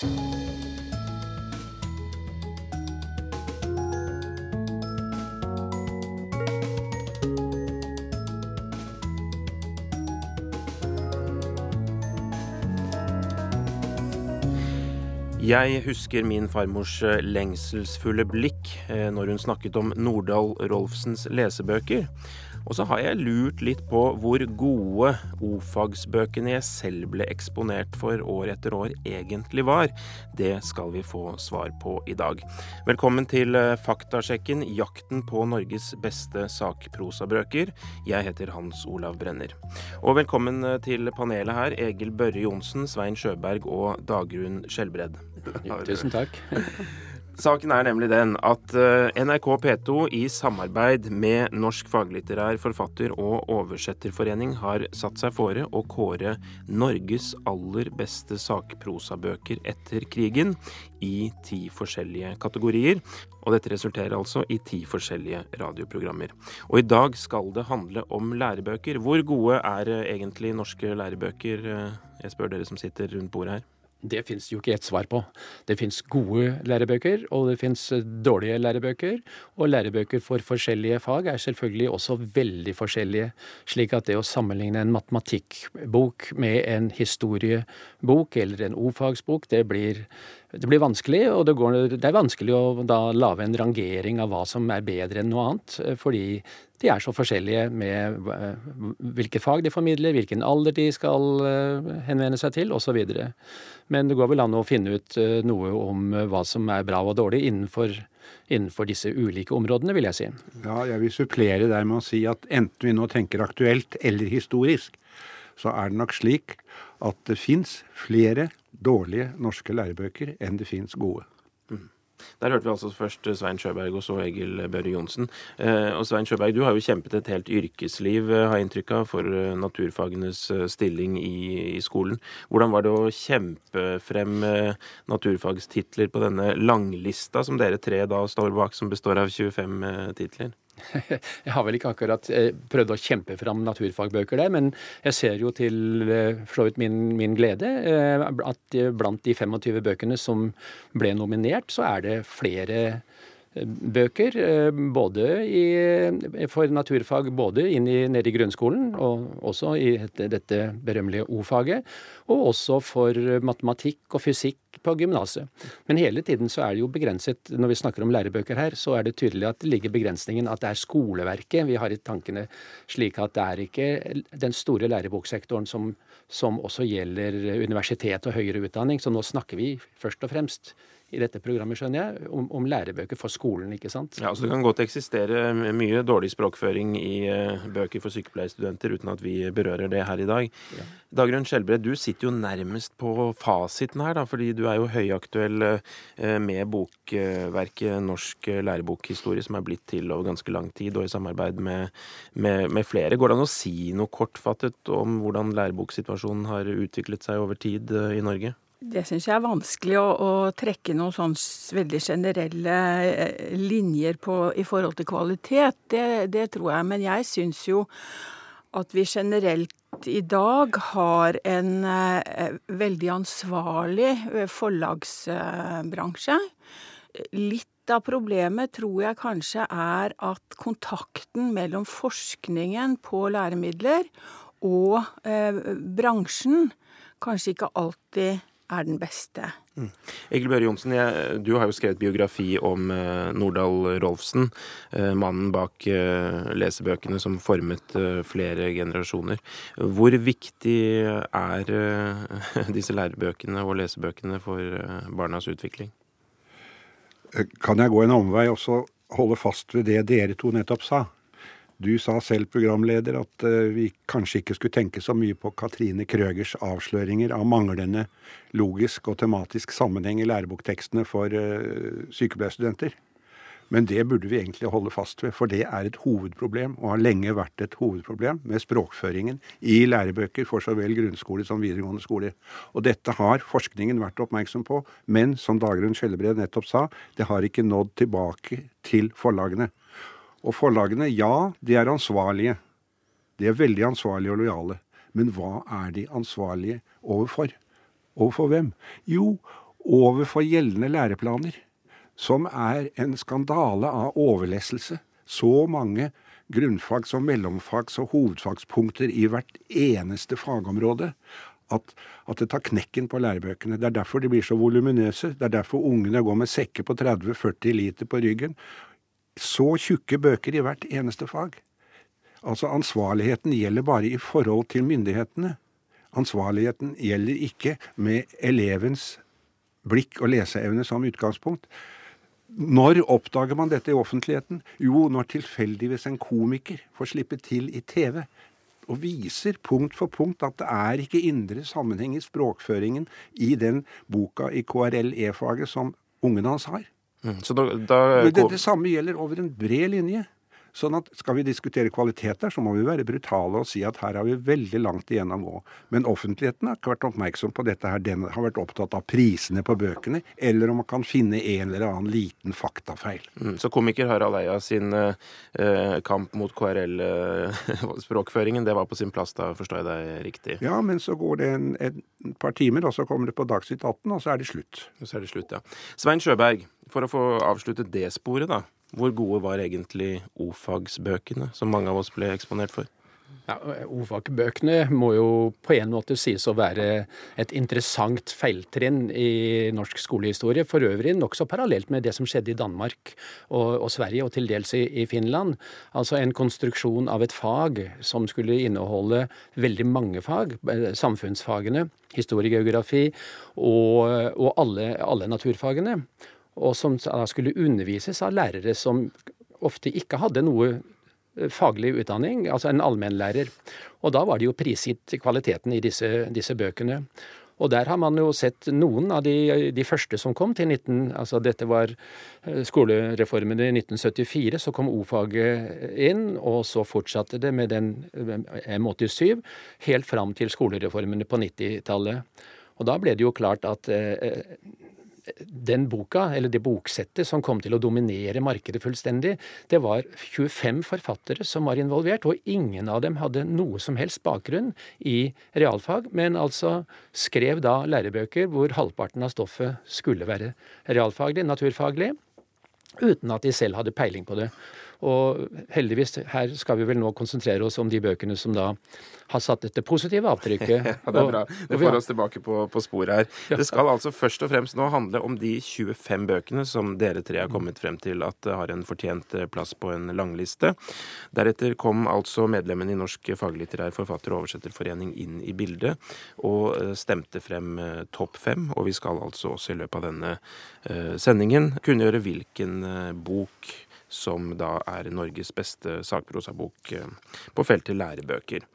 Jeg husker min farmors eh, lengselsfulle blikk eh, når hun snakket om Nordahl Rolfsens lesebøker. Og så har jeg lurt litt på hvor gode o-fagsbøkene jeg selv ble eksponert for år etter år, egentlig var. Det skal vi få svar på i dag. Velkommen til eh, Faktasjekken, jakten på Norges beste sakprosabrøker. Jeg heter Hans Olav Brenner. Og velkommen til panelet her, Egil Børre Johnsen, Svein Sjøberg og Dagrun Skjelbred. Tusen takk. Saken er nemlig den at eh, NRK P2 i samarbeid med Norsk faglitterær forfatter- og oversetterforening har satt seg fore å kåre Norges aller beste sakprosabøker etter krigen i ti forskjellige kategorier. Og dette resulterer altså i ti forskjellige radioprogrammer. Og i dag skal det handle om lærebøker. Hvor gode er eh, egentlig norske lærebøker? Eh, jeg spør dere som sitter rundt bordet her. Det fins jo ikke ett svar på. Det fins gode lærebøker, og det fins dårlige lærebøker. Og lærebøker for forskjellige fag er selvfølgelig også veldig forskjellige. Slik at det å sammenligne en matematikkbok med en historiebok eller en o-fagsbok, det blir det blir vanskelig, og det, går, det, er vanskelig å da lage en rangering av hva som er bedre enn noe annet, eh, fordi de er så forskjellige med eh, hvilke fag de formidler, hvilken alder de skal eh, henvende seg til, osv. Men det går vel an å finne ut noe om hva som er bra og dårlig innenfor, innenfor disse ulike områdene, vil jeg si. Ja, jeg vil supplere der med å si at enten vi nå tenker aktuelt eller historisk, så er det nok slik at det fins flere dårlige norske lærebøker enn det fins gode. Mm. Der hørte vi altså først Svein Sjøberg og så Egil Børre Johnsen. Eh, og Svein Sjøberg, du har jo kjempet et helt yrkesliv, eh, har jeg inntrykk av, for eh, naturfagenes stilling i, i, skolen. Hvordan var det å kjempe frem naturfagstitler på denne langlista som dere tre da står bak, som består av 25 titler? Jeg har vel ikke akkurat eh, prøvd å kjempe fram naturfagbøker der, men jeg ser jo til eh, for så min, min, glede eh, at blant de 25 bøkene som ble nominert, så er det flere bøker både i, for naturfag både i, nede i grunnskolen og også i dette berømmelige O-faget, og også for matematikk og fysikk på gymnaset. Men hele tiden så er det jo begrenset, når vi snakker om lærebøker her, så er det tydelig at det ligger begrensningen at det er skoleverket vi har i tankene, slik at det er ikke den store læreboksektoren som, som også gjelder universitet og høyere utdanning. Så nå snakker vi først og fremst i dette programmet, skjønner jeg, om, om, lærebøker for skolen, ikke sant? Ja, så Det kan godt eksistere mye dårlig språkføring i uh, bøker for sykepleierstudenter, uten at vi berører det her i dag. Ja. Dagrun Skjelbred, du sitter jo nærmest på fasiten her, da, fordi du er jo høyaktuell uh, med bokverket Norsk lærebokhistorie, som er blitt til over ganske lang tid, og i samarbeid med, med, med flere. Går det an å si noe kortfattet om hvordan læreboksituasjonen har utviklet seg over tid uh, i Norge? Det syns jeg er vanskelig å, å trekke noen sånn veldig generelle eh, linjer på i forhold til kvalitet. Det, det tror jeg. Men jeg syns jo at vi generelt i dag har en eh, veldig ansvarlig eh, forlagsbransje. Litt av problemet tror jeg kanskje er at kontakten mellom forskningen på læremidler og eh, bransjen kanskje ikke alltid er den beste. Mm. Egil Børre Johnsen, du har jo skrevet biografi om uh, Nordahl Rolfsen. Uh, mannen bak uh, lesebøkene som formet flere generasjoner. Hvor viktig er disse lærebøkene og lesebøkene for barnas utvikling? Kan jeg gå en omvei og så holde fast ved det dere to nettopp sa? Du sa selv, programleder, at uh, vi kanskje ikke skulle tenke så mye på Katrine Krøgers avsløringer av manglende logisk og tematisk sammenheng i læreboktekstene for uh, sykepleierstudenter. Men det burde vi egentlig holde fast ved, for det er et hovedproblem, og har lenge vært et hovedproblem med språkføringen i lærebøker for så vel grunnskole som videregående skole. Og dette har forskningen vært oppmerksom på, men som Dagrun Skjellebred nettopp sa, det har ikke nådd tilbake til forlagene. Og forlagene, ja, de er ansvarlige. De er veldig ansvarlige og lojale. Men hva er de ansvarlige overfor? Overfor hvem? Jo, overfor gjeldende læreplaner, som er en skandale av overlesselse. Så mange grunnfags- og mellomfags- og hovedfagspunkter i hvert eneste fagområde at, at, det tar knekken på lærebøkene. Det er derfor de blir så voluminøse. Det er derfor ungene går med sekker på 30-40 liter på ryggen. Så tjukke bøker i hvert eneste fag. Altså ansvarligheten gjelder bare i forhold til myndighetene. Ansvarligheten gjelder ikke med elevens blikk og leseevne som utgangspunkt. Når oppdager man dette i offentligheten? Jo, når tilfeldigvis en komiker får slippe til i TV og viser punkt for punkt at det er ikke indre sammenheng i språkføringen i den boka i KRL-E-faget som ungene hans har. Mm, så da, da... Det, det samme gjelder over en bred linje. Sånn at Skal vi diskutere kvalitet der, så må vi være brutale og si at her har vi veldig langt igjen å gå. Men offentligheten har ikke vært oppmerksom på dette. her, Den har vært opptatt av prisene på bøkene, eller om man kan finne en eller annen liten faktafeil. Mm, så komiker Harald Eia sin eh, kamp mot KRL-språkføringen, eh, det var på sin plass, da forstår jeg deg riktig? Ja, men så går det en, et par timer, og så kommer det på Dagsnytt 18, og så er det slutt. Og så er det slutt, ja. Svein Sjøberg, for å få avsluttet det sporet, da. Hvor gode var egentlig o-fagsbøkene, som mange av oss ble eksponert for? Ja, O-fagbøkene må jo på en måte sies å være et interessant feiltrinn i norsk skolehistorie. For øvrig nokså parallelt med det som skjedde i Danmark og, og Sverige, og til dels i, i, Finland. Altså en konstruksjon av et fag som skulle inneholde veldig mange fag. Eh, samfunnsfagene, historiegeografi og, og alle, alle naturfagene og som skulle undervises av lærere som ofte ikke hadde noe eh, faglig utdanning, altså en allmennlærer. Og da var det jo prisgitt kvaliteten i disse, disse, bøkene. Og der har man jo sett noen av de, de første som kom til 19... Altså dette var eh, skolereformen i 1974, så kom O-faget inn, og så fortsatte det med den eh, M87 helt fram til skolereformene på 90-tallet. Og da ble det jo klart at den boka, eller det boksettet som kom til å dominere markedet fullstendig, det var 25 forfattere som var involvert, og ingen av dem hadde noe som helst bakgrunn i realfag, men altså skrev da lærebøker hvor halvparten av stoffet skulle være realfaglig, naturfaglig, uten at de selv hadde peiling på det. Og heldigvis, her skal vi vel nå konsentrere oss om de bøkene som da har satt dette positive avtrykket. ja, det er bra. Det får oss tilbake på, på sporet her. Det skal altså først og fremst nå handle om de 25 bøkene som dere tre har kommet frem til at har en fortjent eh, plass på en langliste. Deretter kom altså medlemmene i Norsk faglitterær forfatter- og oversetterforening inn i bildet og eh, stemte frem eh, topp fem. Og vi skal altså også i løpet av denne sendingen kunngjøre hvilken bok som da er Norges beste sakprosabok eh, på feltet lærebøker.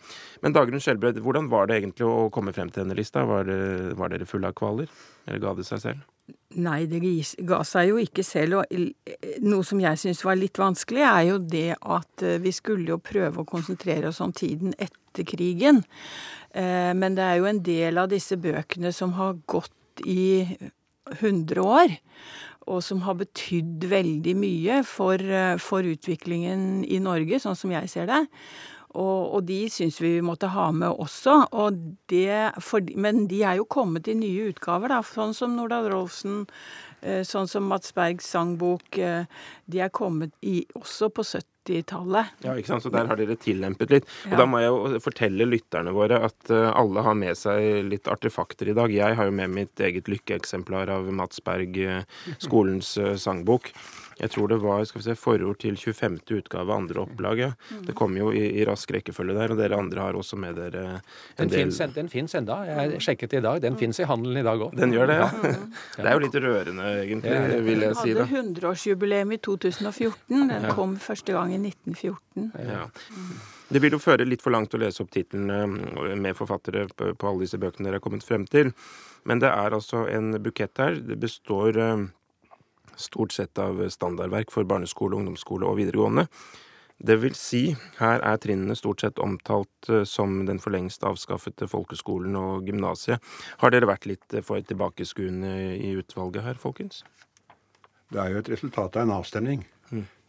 Men Dagrun Skjelbred, hvordan var det egentlig å komme frem til denne lista? Var, var dere fulle av kvaler, eller ga det seg selv? Nei, det ga seg jo ikke selv. Og noe som jeg syns var litt vanskelig, er jo det at eh, vi skulle jo prøve å konsentrere oss om tiden etter krigen. Eh, men det er jo en del av disse bøkene som har gått i 100 år og som har betydd veldig mye for, eh, for, utviklingen i Norge, sånn som jeg ser det. Og, og de syns vi vi måtte ha med også. Det, for, men de er jo kommet i nye utgaver, da, sånn som Nordahl Rolfsen, eh, sånn som Mats Bergs sangbok. Eh, de er kommet i, også på 70 80-tallet. Ja, ikke sant? Så der har dere tillempet litt. Og Da må jeg jo fortelle lytterne våre at uh, alle har med seg litt artefakter i dag. Jeg har jo med mitt eget lykkeeksemplar av Mats Berg, uh, skolens uh, sangbok. Jeg tror det var skal vi se, forord til 25. utgave, andre opplaget. Det kom jo i, i, rask rekkefølge der, og dere andre har også med dere en den del finnes, Den fins enda. Jeg sjekket i dag. Den fins i handelen i dag òg. Den gjør det, ja. Det er jo litt rørende, egentlig, vil jeg si. Den hadde 100-årsjubileum i 2014. Den kom første gang i 1914. Ja. Det vil jo føre litt for langt å lese opp titlene med forfattere på alle disse bøkene dere har kommet frem til. Men det er altså en bukett her. Det består eh, stort sett av standardverk for barneskole, ungdomsskole og videregående. Det vil si, her er trinnene stort sett omtalt eh, som den for lengst avskaffede folkeskolen og gymnasiet. Har dere vært litt for tilbakeskuende i utvalget her, folkens? Det er jo et resultat av en avstemning.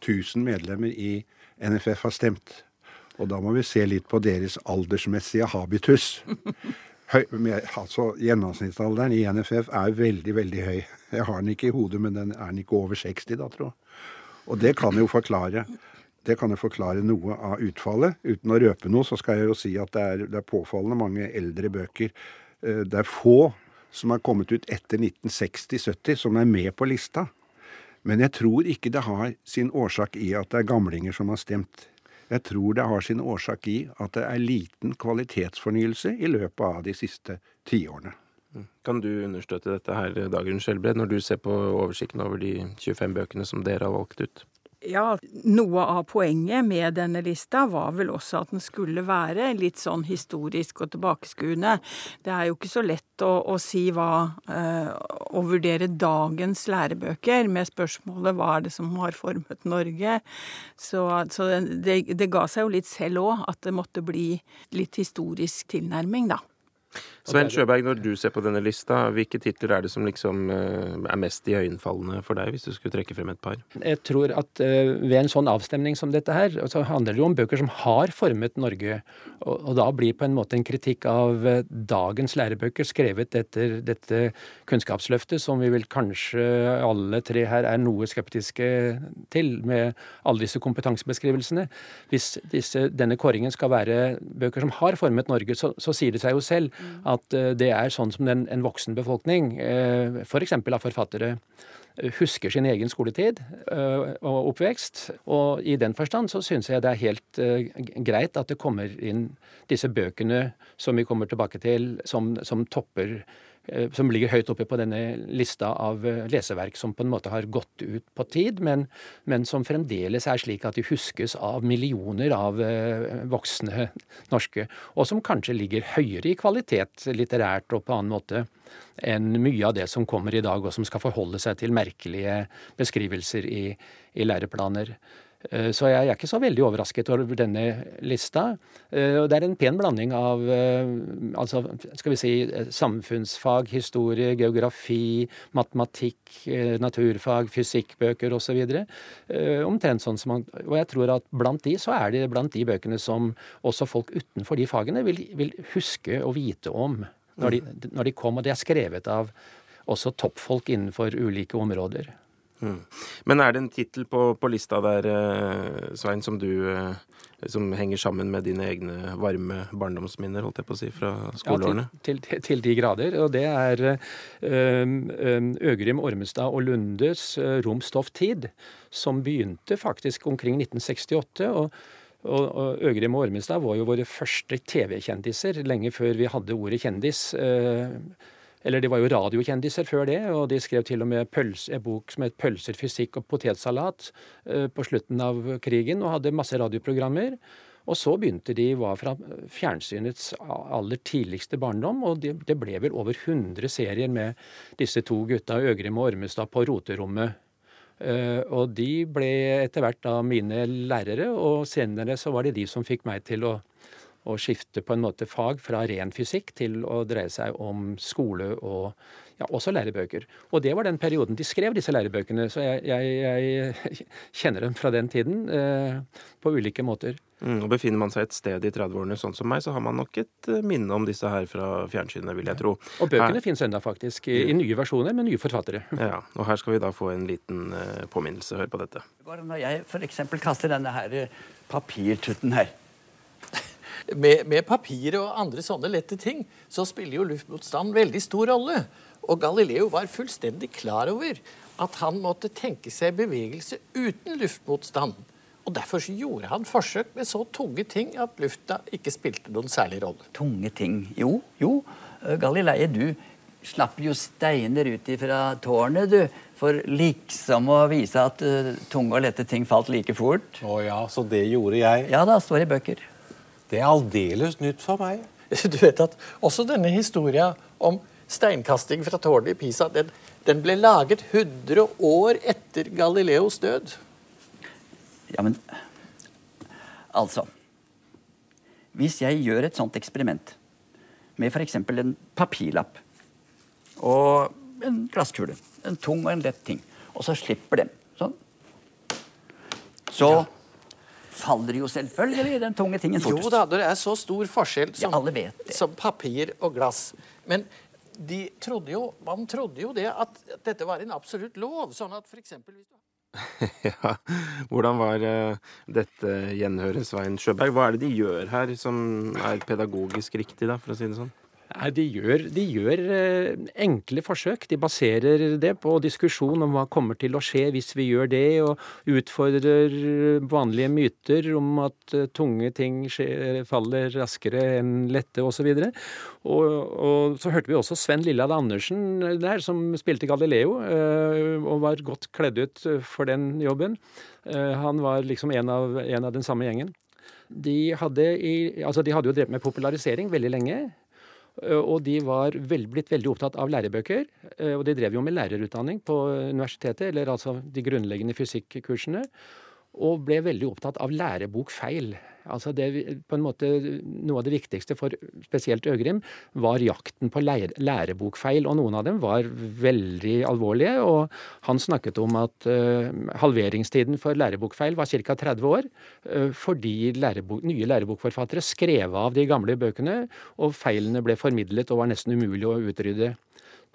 1000 medlemmer i NFF har stemt. Og da må vi se litt på deres aldersmessige habitus. høy, med, altså, Gjennomsnittsalderen i NFF er veldig, veldig høy. Jeg har den ikke i hodet, men den er den ikke over 60 da, tro. Og det kan jo forklare det kan jo forklare noe av utfallet. Uten å røpe noe, så skal jeg jo si at det er, det er påfallende mange eldre bøker. Eh, det er få som har kommet ut etter 1960-70 som er med på lista. Men jeg tror ikke det har sin årsak i at det er gamlinger som har stemt. Jeg tror det har sin årsak i at det er liten kvalitetsfornyelse i løpet av de siste tiårene. Kan du understøtte dette her, Dagrun Skjelbred, når du ser på oversikten over de 25 bøkene som dere har valgt ut? Ja, noe av poenget med denne lista var vel også at den skulle være litt sånn historisk og tilbakeskuende. Det er jo ikke så lett å, å si hva eh, Å vurdere dagens lærebøker med spørsmålet hva er det som har formet Norge. Så, så det, det ga seg jo litt selv òg at det måtte bli litt historisk tilnærming, da. Sven Sjøberg, når du ser på denne lista, hvilke titler er det som liksom eh, er mest iøynefallende for deg, hvis du skulle trekke frem et par? Jeg tror at uh, ved en sånn avstemning som dette her, så handler det jo om bøker som har formet Norge. Og, da blir på en måte en kritikk av uh, dagens lærebøker skrevet etter dette kunnskapsløftet, som vi vel kanskje alle tre her er noe skeptiske til, med alle disse kompetansebeskrivelsene. Hvis disse, denne kåringen skal være bøker som har formet Norge, så, så sier det seg jo selv at eh, det er sånn som den, en voksen befolkning, eh, f.eks. For av forfattere, eh, husker sin egen skoletid og oppvekst. Og i den forstand så syns jeg det er helt greit at det kommer inn disse bøkene som vi kommer tilbake til, som, som topper Eh, som ligger høyt oppe på denne lista av eh, leseverk som på en måte har gått ut på tid, men, men som fremdeles er slik at de huskes av millioner av eh, voksne norske, og som kanskje ligger høyere i kvalitet litterært og på annen måte enn mye av det som kommer i dag, og som skal forholde seg til merkelige beskrivelser i, i læreplaner. Eh, så jeg er ikke så veldig overrasket over denne lista. Eh, det er en pen blanding av eh, altså, skal vi si, samfunnsfag, historie, geografi, matematikk, naturfag, fysikkbøker osv. Omtrent sånn som man Og jeg tror at blant de så er det blant de bøkene som også folk utenfor de fagene vil, vil huske og vite om når de, når de kom. Og det er skrevet av også toppfolk innenfor ulike områder. Mm. Men er det en tittel på, på, lista der, eh, Svein, som du eh, som henger sammen med dine egne varme barndomsminner, holdt jeg på å si, fra skoleårene? Ja, til, til, til de grader. Og det er øh, Øgrim Ormestad og Lundes øh, Romstofftid, som begynte faktisk omkring 1968. og og, og Øgrim og Ormestad var jo våre første TV-kjendiser lenge før vi hadde ordet kjendis. Eh, eller de var jo radiokjendiser før det, og de skrev til og med pøls, en bok som het 'Pølser, fysikk og potetsalat' eh, på slutten av krigen, og hadde masse radioprogrammer. Og så begynte de, var fra fjernsynets aller tidligste barndom, og det, det ble vel over 100 serier med disse to gutta, Øgrim og Ormestad, på roterommet. Uh, og de ble etter hvert da mine lærere, og senere så var det de som fikk meg til å å skifte på en måte fag fra ren fysikk til å dreie seg om skole og ja, også lærebøker. Og det var den perioden de skrev disse lærebøkene, så jeg, jeg, jeg kjenner dem fra den tiden eh, på ulike måter. Mm, og Befinner man seg et sted i 30-årene sånn som meg, så har man nok et eh, minne om disse her fra fjernsynet, vil jeg tro. Og bøkene her... finnes ennå, faktisk, i, i, nye versjoner med nye forfattere. Ja, og her skal vi da få en liten eh, påminnelse. Hør på dette. Når jeg f.eks. kaster denne her papirtutten her med, med papir og andre sånne lette ting, så spiller jo luftmotstand veldig stor rolle. Og Galileo var fullstendig klar over at han måtte tenke seg bevegelse uten luftmotstand. Og Derfor så gjorde han forsøk med så tunge ting at lufta ikke spilte noen særlig rolle. Tunge ting? Jo, jo. Eh, Galilei, du slapp jo steiner ut fra tårnet, du. For liksom å vise at uh, tunge og lette ting falt like fort. Å ja, så det gjorde jeg? Ja da, står i bøker. Det er aldeles nytt for meg. Du vet at også denne historia om steinkasting fra tårnet i Pisa, den, den, ble laget 100 år etter Galileos død. Ja, men Altså Hvis jeg gjør et sånt eksperiment med f.eks. en papirlapp og en glasskule, en tung og en lett ting, og så slipper den sånn Så ja faller jo selvfølgelig den tunge tingen fortest. Jo da, det er så stor forskjell som, Ja, som papir og glass. Men de trodde jo, man trodde jo det at dette var en absolutt lov. Sånn at for eksempel hvis du Ja, Hvordan var eh, dette gjenhøret, Svein Sjøberg? Hva er det de gjør her som er pedagogisk riktig, da, for å si det sånn? Nei, de gjør, de gjør eh, enkle forsøk. De baserer det på diskusjon om hva kommer til å skje hvis vi gjør det, og utfordrer vanlige myter om at eh, tunge ting skjer, faller raskere enn lette osv. Og, og så hørte vi også Sven Lillad Andersen der, som spilte Galileo, eh, og var godt kledd ut for den jobben. Eh, Han var liksom en av, en av den samme gjengen. De hadde, i, altså de hadde jo drevet med popularisering veldig lenge. Eh, Og de var vel, blitt veldig opptatt av lærebøker. eh, Og de drev jo med lærerutdanning på universitetet, eller altså de grunnleggende fysikkursene. Og ble veldig opptatt av lærebokfeil. Altså det, på en måte, Noe av det viktigste for spesielt Øgrim var jakten på lærebokfeil. Og noen av dem var veldig alvorlige. Og han snakket om at uh, halveringstiden for lærebokfeil var ca. 30 år. Uh, fordi lærebok, nye lærebokforfattere skrev av de gamle bøkene, og feilene ble formidlet og var nesten umulig å utrydde.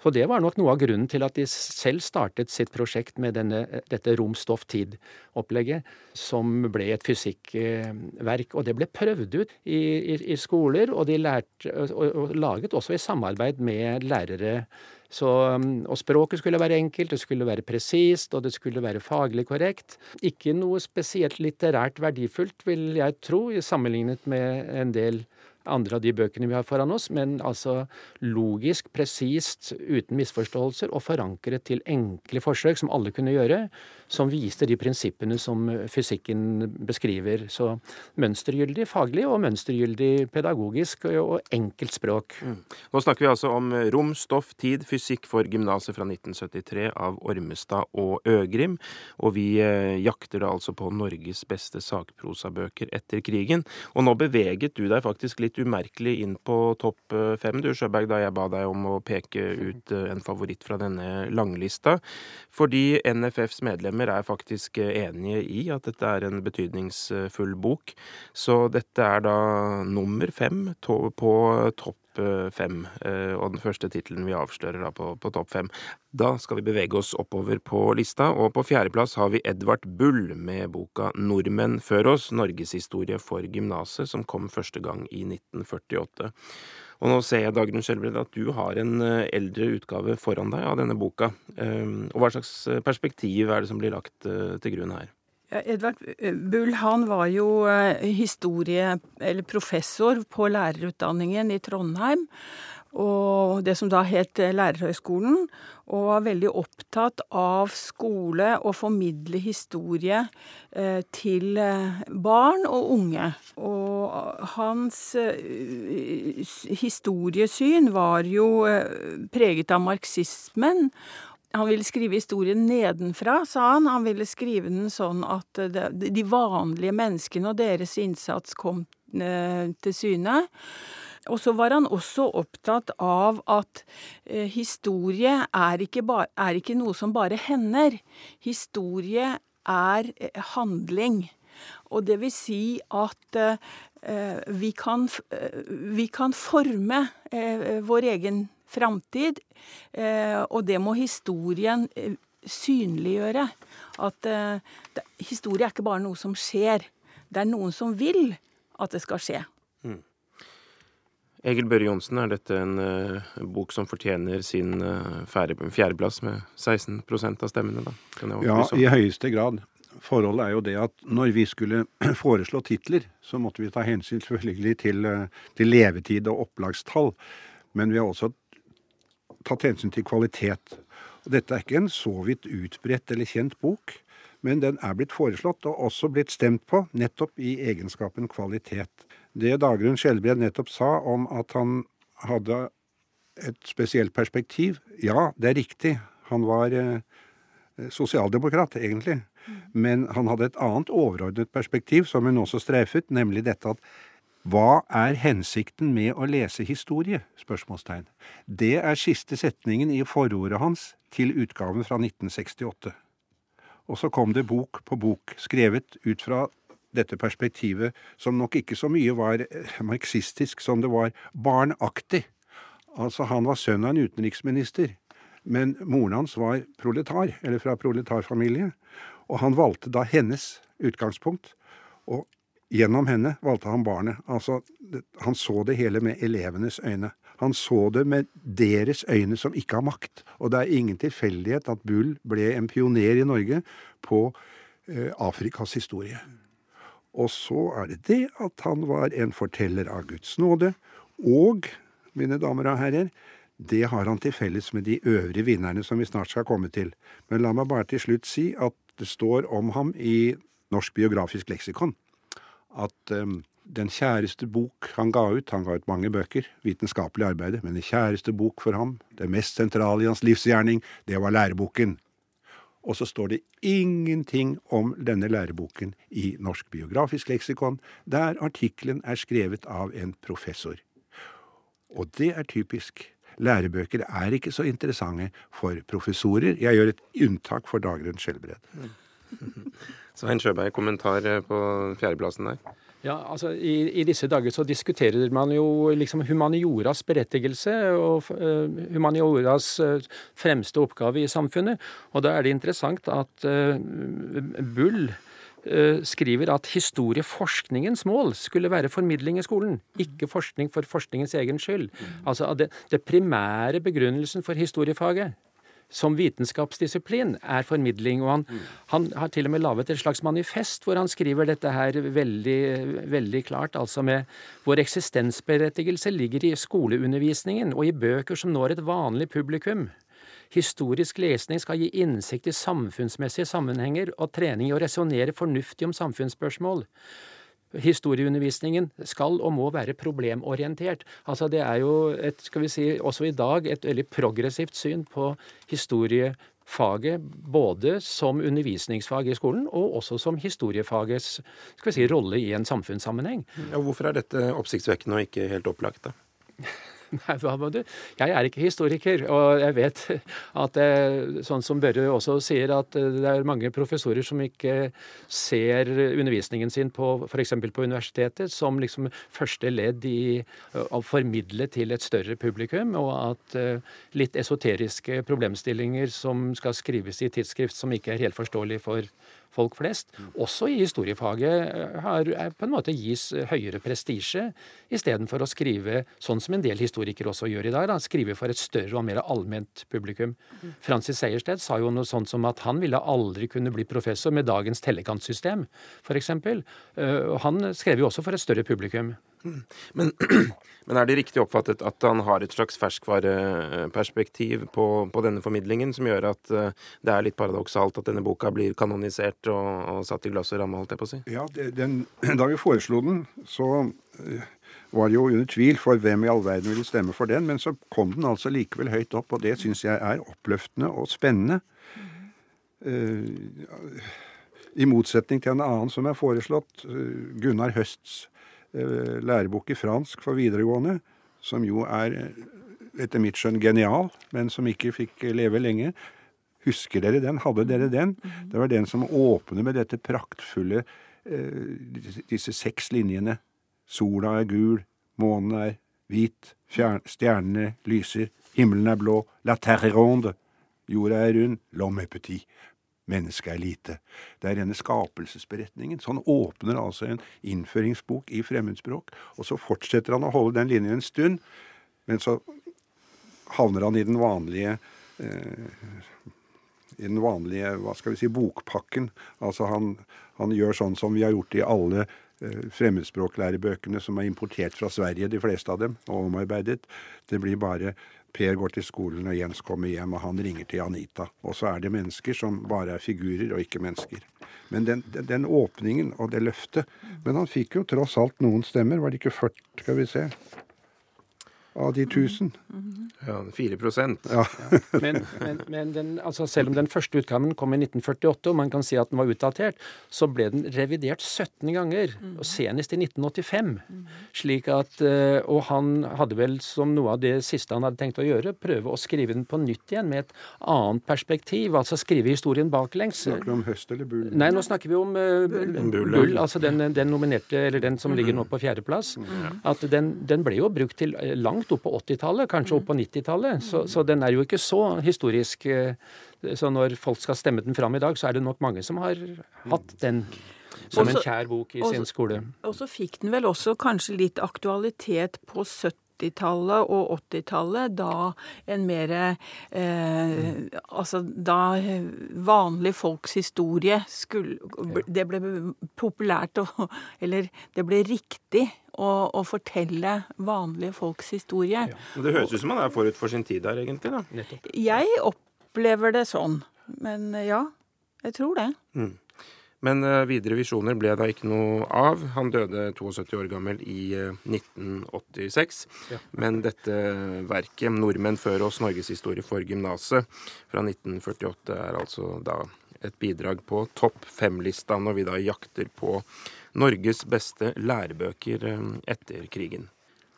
Så det var nok noe av grunnen til at de selv startet sitt prosjekt med denne, dette rom, stoff, tid-opplegget, som ble et fysikkverk. Og det ble prøvd ut i, i, i skoler, og de lærte, og, og laget også i samarbeid med lærere. Så, og språket skulle være enkelt, det skulle være presist, og det skulle være faglig korrekt. Ikke noe spesielt litterært verdifullt, vil jeg tro, sammenlignet med en del andre av de bøkene vi har foran oss, men altså logisk, presist, uten misforståelser, og forankret til enkle forsøk som alle kunne gjøre, som viste de prinsippene som fysikken beskriver. Så mønstergyldig faglig og mønstergyldig pedagogisk og enkelt språk. Nå snakker vi altså om Rom, stoff, tid, fysikk for gymnaset fra 1973 av Ormestad og Øgrim. Og vi eh, jakter da altså på Norges beste sakprosabøker etter krigen. Og nå beveget du deg faktisk litt umerkelig inn på topp eh, fem, du Sjøberg, da jeg ba deg om å peke ut eh, en favoritt fra denne langlista. Fordi NFFs medlemmer er faktisk eh, enige i at dette er en betydningsfull bok. Så dette er da nummer fem på topp eh, fem, eh, og den første tittelen vi avslører da på, på topp fem. Da skal vi bevege oss oppover på lista, og på fjerdeplass har vi Edvard Bull med boka 'Nordmenn før oss norgeshistorie for gymnaset', som kom første gang i 1948. Og nå ser jeg, Dagrun Skjelbred, at du har en eh, eldre utgave foran deg av denne boka. Eh, Og hva slags eh, perspektiv er det som blir lagt eh, til grunn her? Edvard Bull han var jo historie, eller professor på lærerutdanningen i Trondheim. Og det som da het eh, Lærerhøgskolen. Og var veldig opptatt av skole og formidle historie eh, til eh, barn og unge. Og hans historiesyn var jo preget av marxismen. Han ville skrive historien nedenfra, sa han. Han ville skrive den sånn at de vanlige menneskene og deres innsats kom til syne. Og så var han også opptatt av at eh, historie er ikke, ba, er ikke noe som bare hender. Historie er eh, handling. Og det vil si at eh, vi, kan, eh, vi kan forme eh, vår egen framtid, eh, og det må historien synliggjøre. At historie er ikke bare noe som skjer, det er noen som vil at det skal skje. Egil Børre Johnsen, er dette en uh, bok som fortjener sin uh, fjerdeplass med 16% av stemmene? da? Ja, i høyeste grad. Forholdet er jo det at når vi skulle foreslå titler, så måtte vi ta hensyn selvfølgelig til, eh, til levetid og opplagstall. Men vi har også tatt hensyn til kvalitet. Og dette er ikke en så vidt utbredt eller kjent bok, men den er blitt foreslått og også blitt stemt på nettopp i egenskapen kvalitet. Det Dagrun Skjelbred nettopp sa om at han hadde et spesielt perspektiv, ja, det er riktig. Han var eh, sosialdemokrat, egentlig. Men han hadde et annet overordnet perspektiv, som hun også streifet, nemlig dette at hva er hensikten med å lese historie? spørsmålstegn. Det er siste setningen i forordet hans til utgaven fra 1968. Og så kom det bok på bok, skrevet ut fra dette perspektivet, som nok ikke så mye var eh, marxistisk som det var barnaktig. Altså, han var sønn av en utenriksminister, men moren hans var proletar, eller fra proletarfamilie, og han valgte da hennes utgangspunkt. Og gjennom henne valgte han barnet. Altså, han så det hele med elevenes øyne. Han så det med deres øyne som ikke har makt. Og det er ingen tilfeldighet at Bull ble en pioner i Norge på eh, Afrikas historie. Og så er det det at han var en forteller av Guds nåde. Og, mine damer og herrer, det har han til felles med de øvrige vinnerne som vi snart skal komme til. Men la meg bare til slutt si at det står om ham i Norsk biografisk leksikon at um, den kjæreste bok han ga ut Han ga ut mange bøker, vitenskapelig arbeid, men den kjæreste bok for ham, det mest sentrale i hans livsgjerning, det var læreboken. Og så står det ingenting om denne læreboken i Norsk biografisk leksikon, der artikkelen er skrevet av en professor. Og det er typisk. Lærebøker er ikke så interessante for professorer. Jeg gjør et unntak for Dagrun Skjelbred. Svein Sjøberg, kommentar på fjerdeplassen der? Ja, altså i, i, disse dager så diskuterer man jo liksom humanioras berettigelse og uh, humanioras uh, fremste oppgave i samfunnet. Og da er det interessant at uh, Bull skriver at historieforskningens mål skulle være formidling i skolen, ikke forskning for forskningens egen skyld. Altså det, det primære begrunnelsen for historiefaget som vitenskapsdisiplin er formidling. Og han, mm. han, har til og med laget et slags manifest hvor han skriver dette her veldig, veldig klart. Altså med vår eksistensberettigelse ligger i skoleundervisningen og i bøker som når et vanlig publikum. Historisk lesning skal gi innsikt i samfunnsmessige sammenhenger og trening i å resonnere fornuftig om samfunnsspørsmål historieundervisningen skal og må være problemorientert. Altså Det er jo et, skal vi si, også i dag et veldig progressivt syn på historiefaget, både som undervisningsfag i skolen og også som historiefagets skal vi si, rolle i en samfunnssammenheng. Ja, hvorfor er dette oppsiktsvekkende og ikke helt opplagt? da? Nei, hva må du? Jeg er ikke historiker, og jeg vet at det, sånn som Børre også sier, at det er mange professorer som ikke ser undervisningen sin på f.eks. på universitetet som liksom første ledd i å formidle til et større publikum, og at litt esoteriske problemstillinger som skal skrives i tidsskrift som ikke er helt forståelig for folk flest, også i historiefaget, eh, har, på en måte gis høyere prestisje, istedenfor å skrive sånn som en del historikere også gjør i dag, da, skrive for et større og mer allment publikum. Francis Sejersted sa jo noe sånt som at han ville aldri kunne bli professor med dagens tellekantsystem, f.eks. Uh, han skrev jo også for et større publikum. Men, men, er det riktig oppfattet at han har et slags ferskvareperspektiv på, på, denne formidlingen, som gjør at eh, det er litt paradoksalt at denne boka blir kanonisert og, og satt i glass og ramme, holdt jeg på å si? Ja, den, Da vi foreslo den, så eh, var det jo under tvil for hvem i all verden ville stemme for den, men så kom den altså likevel høyt opp, og det syns jeg er oppløftende og spennende. Uh, I motsetning til en annen som er foreslått, Gunnar Høsts Eh, lærebok i fransk for videregående, som jo er etter mitt skjønn genial, men som ikke fikk leve lenge. Husker dere den? Hadde dere den? Mhm. Det var den som åpner med dette praktfulle eh, Disse seks linjene. Sola er gul, månen er hvit, stjernene lyser, himmelen er blå, la terre ronde, jorda er rund, l'homme est petit. Mennesket er lite. Det er denne skapelsesberetningen. Så han åpner altså en innføringsbok i fremmedspråk, og så fortsetter han å holde den linjen en stund, men så havner han i den vanlige eh, i den vanlige hva skal vi si, bokpakken. Altså han, han gjør sånn som vi har gjort i alle eh, fremmedspråklærebøkene som er importert fra Sverige, de fleste av dem, og omarbeidet. Det blir bare Per går til skolen, og Jens kommer hjem, og han ringer til Anita. Og så er det mennesker som bare er figurer, og ikke mennesker. Men den, den, den åpningen og det løftet Men han fikk jo tross alt noen stemmer. Var det ikke 40, skal vi se? Av de 1000. Ja, 4 Ja. Men, men, men den, altså selv om den første utgaven kom i 1948, og man kan si at den var utdatert, så ble den revidert 17 ganger, og senest i 1985. Slik at, eh, Og han hadde vel som noe av det siste han hadde tenkt å gjøre, prøve å skrive den på nytt igjen med et annet perspektiv. Altså skrive historien baklengs. Snakker du om høst eller bull? Nei, nå snakker vi om uh, Bull, Bull, altså den, den nominerte, eller den som ligger nå på fjerdeplass. At den, den ble jo brukt til eh, langt opp på 80-tallet, kanskje opp på 90-tallet. Så, så den er jo ikke så historisk. eh, Så når folk skal stemme den fram i dag, så er det nok mange som har hatt den som en kjær bok i også- sin skole. Og så fikk den vel også kanskje litt aktualitet på 70-tallet og 80-tallet, da en mer eh, Altså da vanlige folks historie skulle Det ble populært å Eller det ble riktig å, fortelle vanlige folks historie. Det høres ut som man er forut for sin tid der, egentlig. da. Nettopp. Jeg opplever det sånn. Men ja, jeg tror det. Men eh, videre visjoner ble da ikke noe av. Han døde 72 år gammel i eh, 1986. Ja. Men dette verket, 'Nordmenn før oss norgeshistorie for gymnaset', fra 1948, er altså da et bidrag på topp fem-lista når vi da jakter på Norges beste lærebøker eh, etter krigen.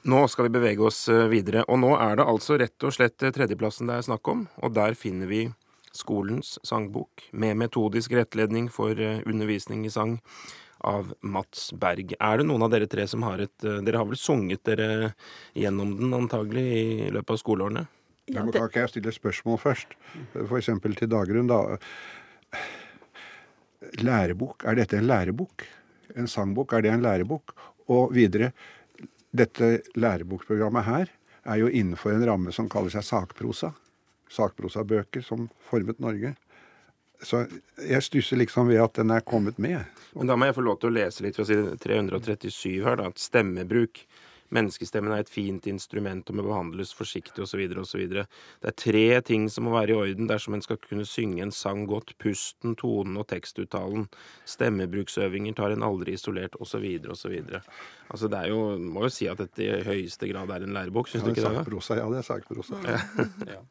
Nå skal vi bevege oss eh, videre, og nå er det altså rett og slett eh, tredjeplassen det er snakk om, og der finner vi skolens sangbok med metodisk rettledning for eh, undervisning i sang av Mats Berg. Er det noen av dere tre som har et eh, Dere har vel sunget dere gjennom den antagelig i løpet av skoleårene? Ja, det- kan ikke jeg stille et spørsmål først? F.eks. til Dagrun, da. Lærebok, er dette en lærebok? En sangbok, er det en lærebok? Og videre, dette lærebokprogrammet her er jo innenfor en ramme som kaller seg sakprosa. Sakprosabøker som formet Norge. Så jeg stusser liksom ved at den er kommet med. Men da må jeg få lov til å lese litt fra side 337 her, da. At stemmebruk. Menneskestemmen er et fint instrument og må behandles forsiktig osv. osv. Det er tre ting som må være i orden dersom en skal kunne synge en sang godt. Pusten, tonen og tekstuttalen. Stemmebruksøvinger tar en aldri isolert osv. osv. Altså det er jo, må jo si at dette i høyeste grad er en lærebok, syns Ja, du ikke det? sakprosa, ja, det er sakprosa. Ja.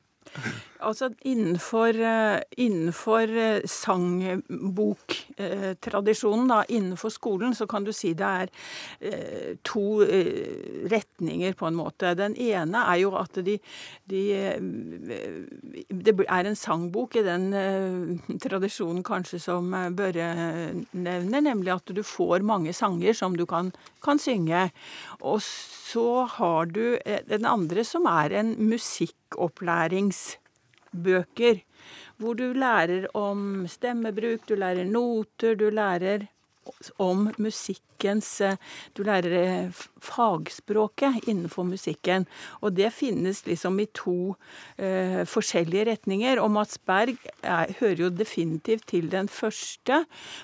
Altså innenfor, eh, innenfor eh, sangboktradisjonen, da, innenfor skolen, så kan du si det er eh, to retninger, på en måte. Den ene er jo at de, de Det er en sangbok i den tradisjonen kanskje som Børre nevner, nemlig at du får mange sanger som du kan, kan synge. Og så har du den andre som er en musikkopplæringsbøker. Hvor du lærer om stemmebruk, du lærer noter, du lærer om musikkens eh, Du lærer eh, fagspråket innenfor musikken. Og det finnes liksom i to uh, forskjellige retninger. Og Mats Berg er, hører jo definitivt til den første,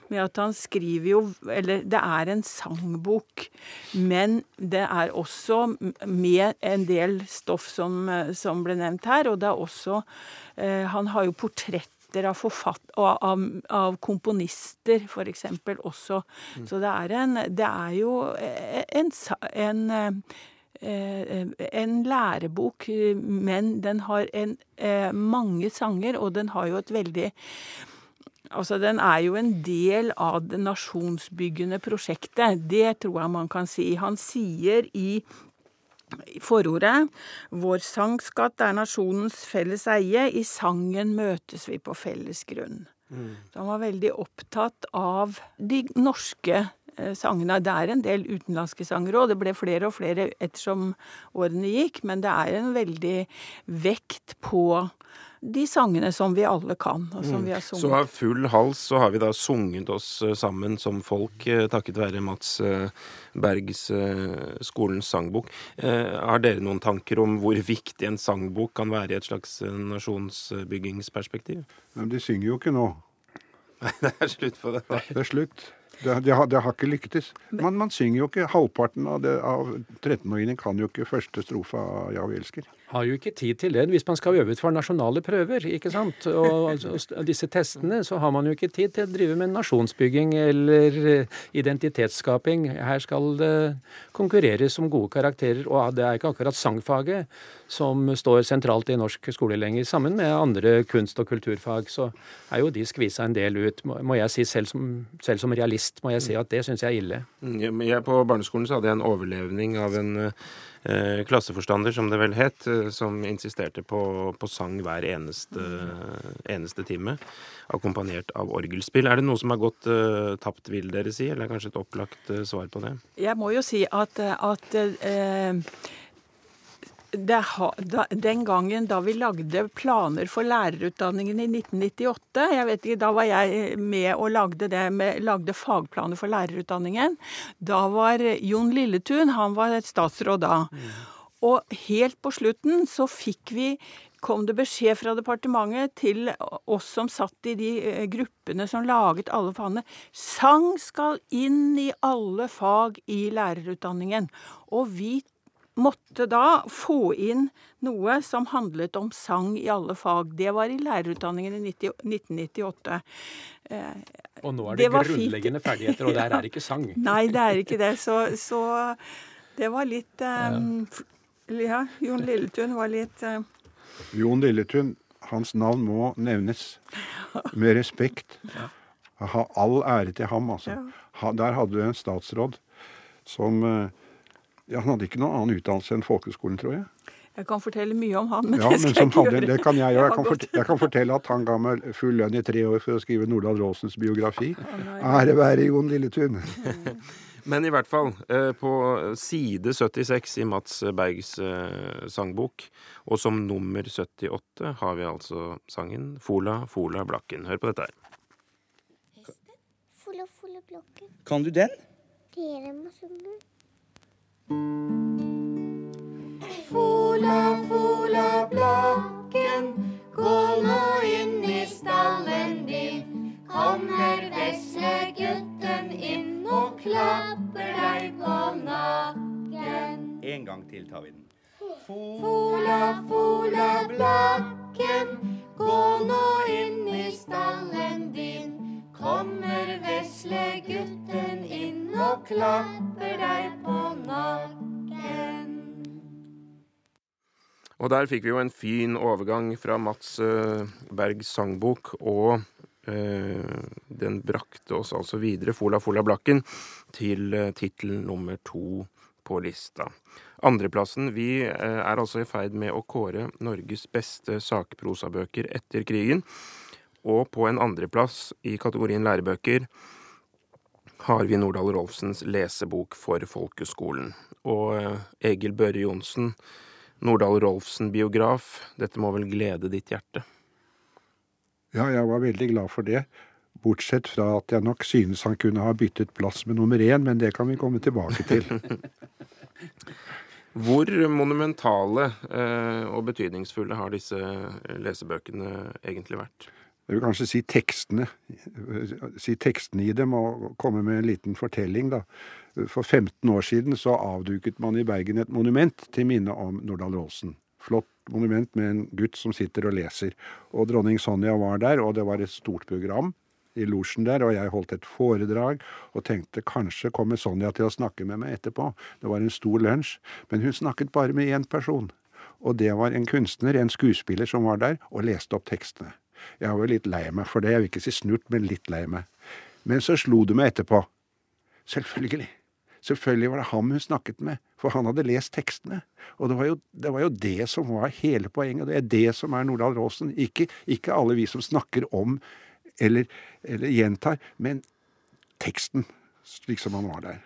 med at han skriver jo Eller det er en sangbok, men det er også med en del stoff som, som ble nevnt her. Og det er også uh, Han har jo portretter av av, av komponister, f.eks. også. Så det er, en, det er jo en, sa- en eh, en lærebok, men den har en, eh, mange sanger, og den har jo et veldig Altså, Den er jo en del av det nasjonsbyggende prosjektet. Det tror jeg man kan si. Han sier i i forordet Vår sangskatt er nasjonens felles eie. I sangen møtes vi på felles grunn. Så han var veldig opptatt av de norske eh, sangene. Det er en del utenlandske sanger òg. Det ble flere og flere ettersom årene gikk. Men det er en veldig vekt på de sangene som vi alle kan, og som vi har sunget. Så av full hals så har vi da sunget oss eh, sammen som folk, eh, takket være Mats eh, Bergs Skolens sangbok. Eh, Har dere noen tanker om hvor viktig en sangbok kan være i et slags nasjonsbyggingsperspektiv? Men de synger jo ikke nå. Nei, det er slutt på det. Det er slutt. Det, det, har, det har ikke lyktes. Man, man synger jo ikke Halvparten av, det- av 13-åringene kan jo ikke første strofe av Ja, vi elsker. Har jo ikke tid til det hvis man skal øve ut for nasjonale prøver, ikke sant. Og og disse testene, så har man jo ikke tid til å drive med nasjonsbygging eller eh, identitetsskaping. Her skal det konkurreres om gode karakterer, og det er ikke akkurat sangfaget som står sentralt i norsk skole lenger. Sammen med andre kunst- og kulturfag så er jo de skvisa en del ut. Må jeg si selv som, selv som realist må jeg si at det syns jeg er ille. Mm, Jeg, på barneskolen så hadde jeg en overlevning av en eh, klasseforstander, som det vel het, eh, som insisterte på, på sang hver eneste, eneste time, akkompagnert av orgelspill. Er det noe som har gått uh, tapt, vil dere si, eller er kanskje et opplagt uh, svar på det? Jeg må jo si at, at uh, det den gangen da vi lagde planer for lærerutdanningen i 1998 jeg vet ikke, Da var jeg med og lagde, det med, lagde fagplaner for lærerutdanningen. Da var Jon Lilletun han var statsråd da. Og helt på slutten så fikk vi kom det beskjed fra departementet til oss som satt i de eh, gruppene som laget alle fagene. Sang skal inn i alle fag i lærerutdanningen. Og vi måtte da få inn noe som handlet om sang i alle fag. Det var i lærerutdanningen i 90, 1998. Og nå er Det det, grunnleggende ferdigheter, og der er det ikke sang. Nei, det er ikke det. Så, så det var litt um, Ja, Jon Lilletun var litt eh, Jon Lilletun, hans navn må nevnes med respekt. Ha all ære til ham, altså. Ha, der hadde du en statsråd som eh, ja, Han hadde ikke noen annen utdannelse enn folkeskolen, tror jeg. Jeg kan fortelle mye om han, men Ja, det men skal jeg ikke hadde, gjøre. Det kan jeg gjøre. Jeg kan, gått- jeg kan fortelle at han ga meg full lønn i tre år for å skrive Nordahl Råsens biografi. Ære være Jon Lilletun. Men i hvert fall, eh, på side 76 i Mats Bergs eh, sangbok, og som nummer 78, har vi altså sangen Fola, Fola Blakken. Hør på dette her. Fola, Fola, Blakken. Kan du den? Dere må synge. Fola, fola, blakken, gå nå inn i stallen din. Kommer vesle gutten inn og klapper deg på nakken. En gang til tar vi den. Fola, fola, blakken, gå nå inn i stallen din. Kommer vesle gutten inn og klapper deg på nakken. Og der fikk vi jo en fin overgang fra Mats eh, Bergs sangbok, og eh, den brakte oss altså videre, Fola Fola Blakken, til uh, tittel nummer to på lista. Andreplassen Vi eh, er altså i ferd med å kåre Norges beste sakprosabøker etter krigen. Og på en andreplass i kategorien lærebøker har vi Nordahl Rolfsens lesebok for folkeskolen. Og eh, Egil Børre Johnsen, Nordahl Rolfsen-biograf, dette må vel glede ditt hjerte? Ja, jeg var veldig glad for det. Bortsett fra at jeg nok synes han kunne ha byttet plass med nummer én, men det kan vi komme tilbake til. Hvor monumentale eh, og betydningsfulle har disse lesebøkene egentlig vært? Jeg vil kanskje si tekstene. Si tekstene i dem og komme med en liten fortelling, da. For 15 år siden så avduket man i Bergen et monument til minne om Nordahl Aasen. Flott monument med en gutt som sitter og leser. Og dronning Sonja var der, og det var et stort program i losjen der, og jeg holdt et foredrag og tenkte kanskje kommer Sonja til å snakke med meg etterpå. Det var en stor lunsj, men hun snakket bare med én person. Og det var en kunstner, en skuespiller, som var der og leste opp tekstene. Jeg var litt lei meg for det, jeg vil ikke si snurt, men litt lei meg. Men så slo det meg etterpå. Selvfølgelig. Selvfølgelig var det ham hun snakket med, for han hadde lest tekstene. Og det var jo det, var jo det som var hele poenget. Det er det som er Nordahl Råsen. Ikke, ikke alle vi som snakker om eller, eller gjentar, men teksten, slik som han var der.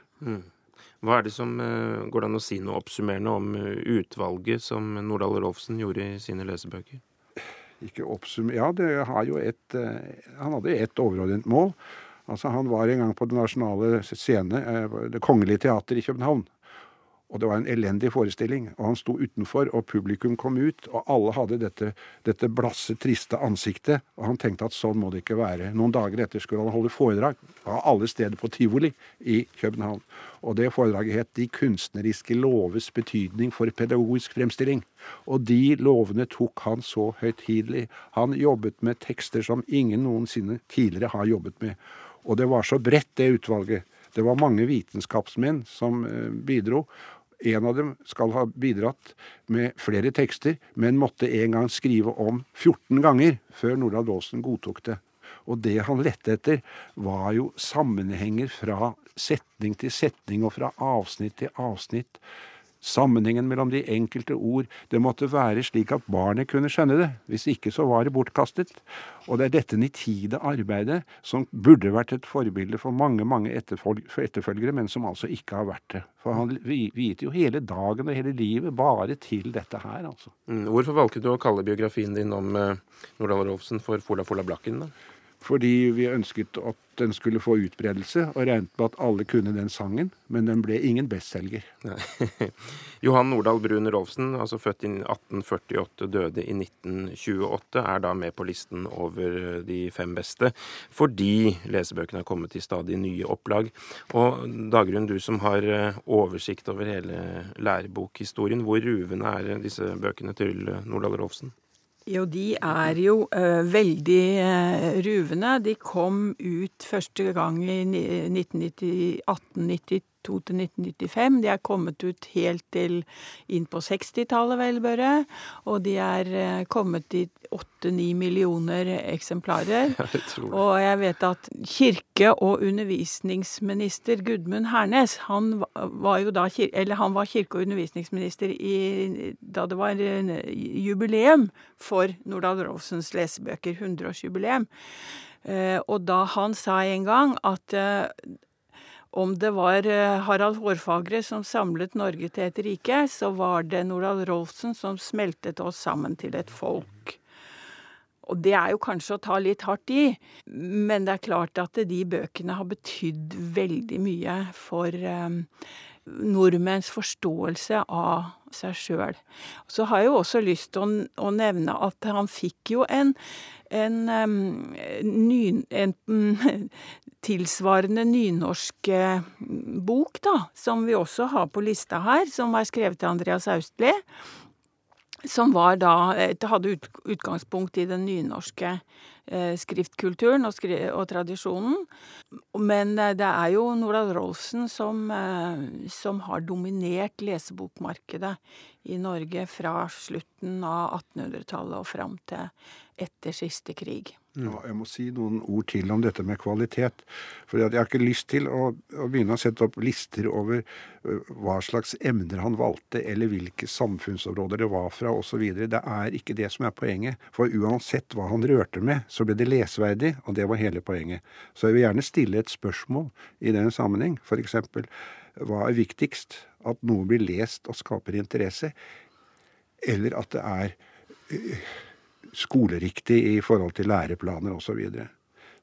Hva er det som eh, Går det an å si noe oppsummerende om eh, utvalget som Nordahl Rolfsen gjorde i sine lesebøker? Ikke oppsum... Ja, det har jo et eh, Han hadde ett overordnet mål. Altså, han var en gang på Det nasjonale scene, eh, Det kongelige teater i København. Og det var en elendig forestilling. Og han sto utenfor, og publikum kom ut, og alle hadde dette, dette blasse, triste ansiktet. Og han tenkte at sånn må det ikke være. Noen dager etter skulle han holde foredrag av alle steder på tivoli i København. Og det foredraget het 'De kunstneriske loves betydning for pedagogisk fremstilling'. Og de lovene tok han så høytidelig. Han jobbet med tekster som ingen noensinne tidligere har jobbet med. Og det var så bredt, det utvalget. Det var mange vitenskapsmenn som eh, bidro. En av dem skal ha bidratt med flere tekster, men måtte en gang skrive om 14 ganger før Nordahl Aasen godtok det. Og det han lette etter, var jo sammenhenger fra setning til setning og fra avsnitt til avsnitt. Sammenhengen mellom de enkelte ord. Det måtte være slik at barnet kunne skjønne det. Hvis ikke så var det bortkastet. Og det er dette nitide arbeidet som burde vært et forbilde for mange mange etterfølgere, men som altså ikke har vært det. For han viet jo hele dagen og hele livet bare til dette her, altså. Mm, hvorfor valgte du å kalle biografien din om uh, Nordahl Rolfsen for Fola Fola Blakken, da? Fordi vi ønsket at den skulle få utbredelse, og regnet med at alle kunne den sangen, men den ble ingen bestselger. Johan Nordahl Brun Rolfsen, altså født i 1848, døde i 1928, er da med på listen over de fem beste, fordi lesebøkene har kommet i stadig nye opplag. Og Dagrun, du som har eh, oversikt over hele lærebokhistorien, hvor ruvende er disse bøkene til Nordahl Rolfsen? Jo, de er jo uh, veldig uh, ruvende. De kom ut første gang i 1892 til 1995. De er kommet ut helt til inn på 60-tallet, vel, Børre. Og de er uh, kommet i 8-9 millioner eksemplarer. Jeg og jeg vet at kirke- og undervisningsminister Gudmund Hernes, han var jo da eller han var kirke- og undervisningsminister i, da det var jubileum for Nordahl Rolfsens lesebøker, 100-årsjubileum. Og da han sa en gang at om det var Harald Hårfagre som samlet Norge til et rike, så var det Nordahl Rolfsen som smeltet oss sammen til et folk. Og det er jo kanskje å ta litt hardt i, men det er klart at de bøkene har betydd veldig mye for um, nordmenns forståelse av seg sjøl. Så har jeg jo også lyst til å, å nevne at han fikk jo en, en, ny, en tilsvarende nynorsk bok, da, som vi også har på lista her, som er skrevet av Andreas Austli som da hadde utgangspunkt i den nynorske skriftkulturen og, skri og, tradisjonen. Men det er jo Nordahl Rolfsen som, som har dominert lesebokmarkedet i Norge fra slutten av 1800-tallet og fram til etter siste krig. Jeg må si noen ord til om dette med kvalitet. For jeg har ikke lyst til å, å, begynne å sette opp lister over hva slags emner han valgte, eller hvilke samfunnsområder det var fra osv. Det er ikke det som er poenget. For uansett hva han rørte med, så ble det lesverdig, og det var hele poenget. Så jeg vil gjerne stille et spørsmål i den sammenheng. F.eks. hva er viktigst? At noe blir lest og skaper interesse, eller at det er skoleriktig i forhold til læreplaner osv. Så, videre.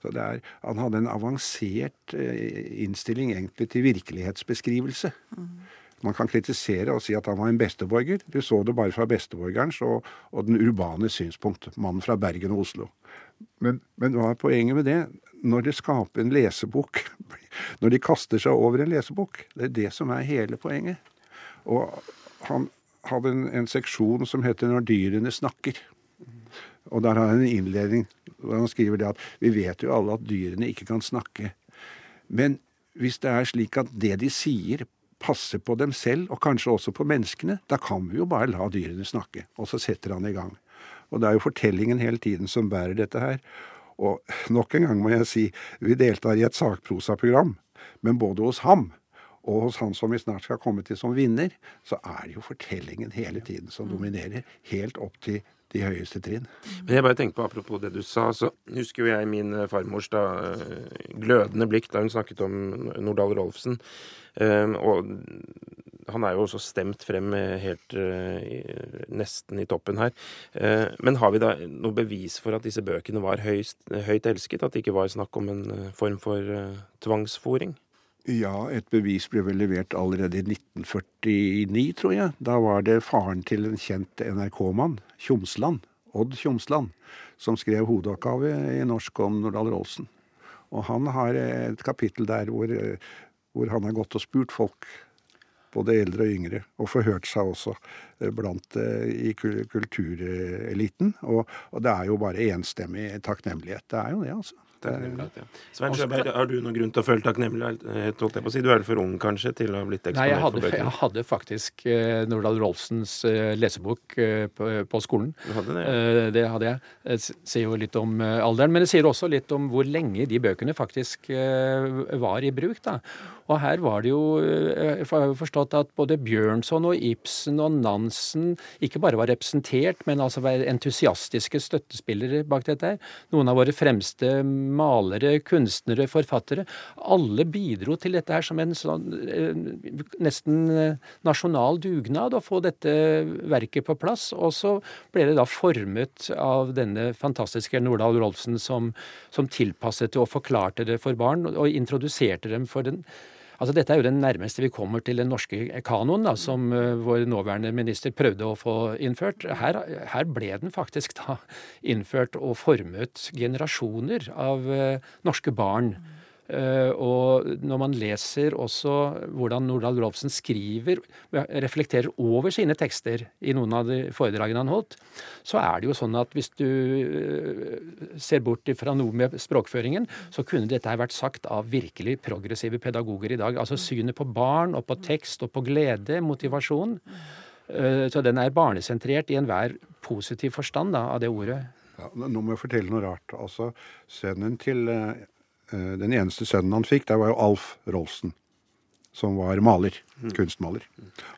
så det er, han hadde en avansert innstilling egentlig til virkelighetsbeskrivelse. Mm. Man kan kritisere og si at han var en besteborger. Du så det bare fra besteborgerens og, og den urbane synspunkt. Mannen fra Bergen og Oslo. Men, men hva er poenget med det? Når de skaper en lesebok, når de kaster seg over en lesebok, det er det som er hele poenget. Og han hadde en, en seksjon som heter 'Når dyrene snakker'. Og der har han en innledning hvor han skriver det at vi vet jo alle at dyrene ikke kan snakke. Men hvis det er slik at det de sier, passer på dem selv, og kanskje også på menneskene, da kan vi jo bare la dyrene snakke. Og så setter han i gang. Og det er jo fortellingen hele tiden som bærer dette her. Og nok en gang må jeg si, vi deltar i et sakprosaprogram, men både hos ham og hos han som vi snart skal komme til som vinner, så er det jo fortellingen hele tiden som dominerer, helt opp til de høyeste trinn. Men jeg bare tenker på, Apropos det du sa, så husker jo jeg min eh, farmors da, eh, glødende blikk da hun snakket om Nordahl Rolfsen. Um, og han er jo også stemt frem helt uh, nesten i toppen her. Uh, men har vi da noe bevis for at disse bøkene var høyst, høyt elsket? At det ikke var snakk om en form for tvangsfòring? Ja, et bevis ble vel levert allerede i 1949, tror jeg. Da var det faren til en kjent NRK-mann, Tjomsland, Odd Tjomsland, som skrev hovedoppgave i norsk om Nordahl Rolsen. Og han har et kapittel der hvor, hvor han har gått og spurt folk, både eldre og yngre, og forhørt seg også eh, blant eh, i kultureliten. Og, og det er jo bare enstemmig takknemlighet. Det er jo det, altså. Det Takknemlighet, ja. Svein Sjøberg, har du noen grunn til å føle takknemlighet? holdt jeg på å si? Du er for ung kanskje til å ha blitt Nei, jeg eksponert hadde, for jeg hadde faktisk eh, Nordahl Rolfsens eh, lesebok eh, på, på skolen. Du hadde det? ja. det hadde jeg. Det sier jo litt om eh, alderen, men det sier også litt om hvor lenge de bøkene faktisk eh, var i bruk. da. Og her var det jo eh, Jeg har forstått at både Bjørnson og Ibsen og Nansen ikke bare var representert, men altså var entusiastiske støttespillere bak dette. her. Noen av våre fremste malere, kunstnere, forfattere. Alle bidro til dette her som en sånn eh, nesten eh, nasjonal dugnad å få dette verket på plass. Og så ble det da formet av denne fantastiske Nordahl Rolfsen som, som tilpasset det og forklarte det for barn, og introduserte dem for den Altså Dette er jo det nærmeste vi kommer til den norske kanoen, da, som eh, vår nåværende minister prøvde å få innført. Her, her ble den faktisk da innført og formet generasjoner av eh, norske barn. Eh, og når man leser også hvordan Nordahl Rolfsen skriver, reflekterer over sine tekster i noen av de foredragene han holdt, så er det jo sånn at hvis du eh, ser bort fra noe med språkføringen, så kunne dette vært sagt av virkelig progressive pedagoger i dag. Altså synet på barn og på tekst og på glede, motivasjon. Eh, Så den er barnesentrert i enhver positiv forstand da, av det ordet. Ja, nå må jeg fortelle noe rart. Altså, sønnen til Den eneste sønnen han fikk, der var jo Alf Rolfsen. Som var maler. Kunstmaler.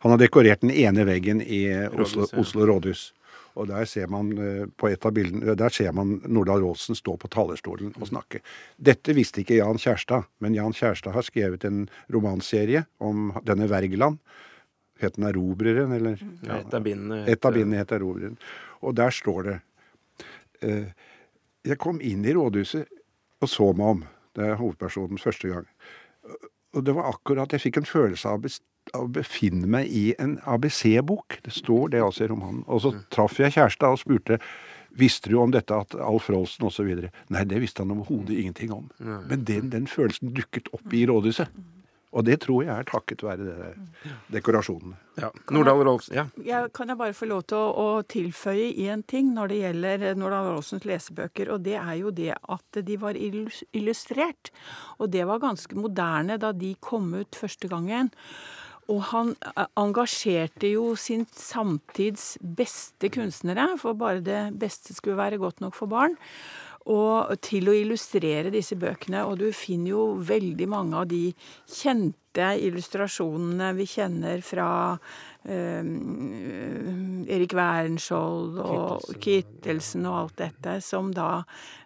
Han har dekorert den ene veggen i Rådhus, Oslo, Rådhus, ja. Oslo rådhus. Og der ser man eh, på et av bildene, der ser man Nordahl Rolfsen stå på talerstolen og snakke. Dette visste ikke Jan Kjærstad, men Jan Kjærstad har skrevet en romanserie om denne Wergeland. Het den 'Erobreren', eller? Ja, et av bindene Et av heter- bindene het 'Erobreren'. Og der står det eh, Jeg kom inn i rådhuset og så meg om. Det er hovedpersonen første gang. Og det var akkurat Jeg fikk en følelse av, å befinne meg i en ABC-bok. Det står det altså i romanen. Og så traff jeg kjæresta og spurte Visste du om dette at Alf Rolsen osv.? Nei, det visste han overhodet ingenting om. Men den, den følelsen dukket opp i rådhuset. Og det tror jeg er takket være det dekorasjonene. Ja. Nordahl Rolfsen, ja. Jeg, kan jeg bare få lov til å, å tilføye én ting når det gjelder Nordahl Rolfsens lesebøker, og det er jo det at de var illustrert. Og det var ganske moderne da de kom ut første gangen. Og han eh, engasjerte jo sin samtids beste kunstnere, for bare det beste skulle være godt nok for barn. Og til å illustrere disse bøkene. Og du finner jo veldig mange av de kjente illustrasjonene vi kjenner fra um, Erik Wernskjold og Kittelsen og alt dette, som da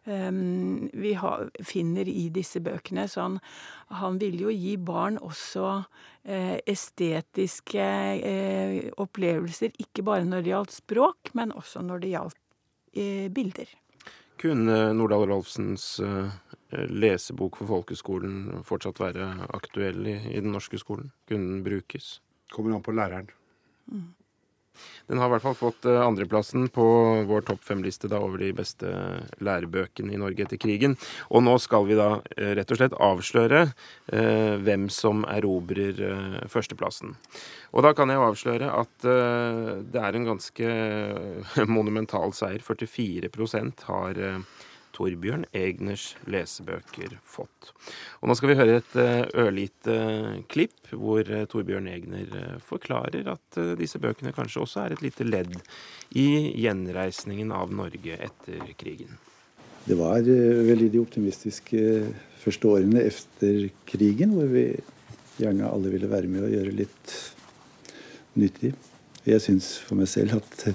um, vi har, finner i disse bøkene. Så han, han ville jo gi barn også eh, estetiske eh, opplevelser, ikke bare når det gjaldt språk, men også når det gjaldt eh, bilder. Kunne Nordahl Rolfsens eh, lesebok for folkeskolen fortsatt være aktuell i, i den norske skolen? Kunne den brukes? Kommer an på læreren. Den har i hvert fall fått eh, andreplassen på vår topp fem-liste over de beste lærebøkene i Norge etter krigen. Og nå skal vi da eh, rett og slett avsløre eh, hvem som erobrer eh, førsteplassen. Og da kan jeg jo avsløre at eh, det er en ganske eh, monumental seier. 44% har Torbjørn Egners lesebøker fått. Og nå skal vi høre et eh, ørlite eh, klipp hvor eh, Torbjørn Egner forklarer at disse bøkene kanskje også er et lite ledd i gjenreisningen av Norge etter krigen. Det var veldig de optimistiske første årene etter krigen, hvor vi gjerne alle ville være med og gjøre litt nyttig. Jeg syns for meg selv at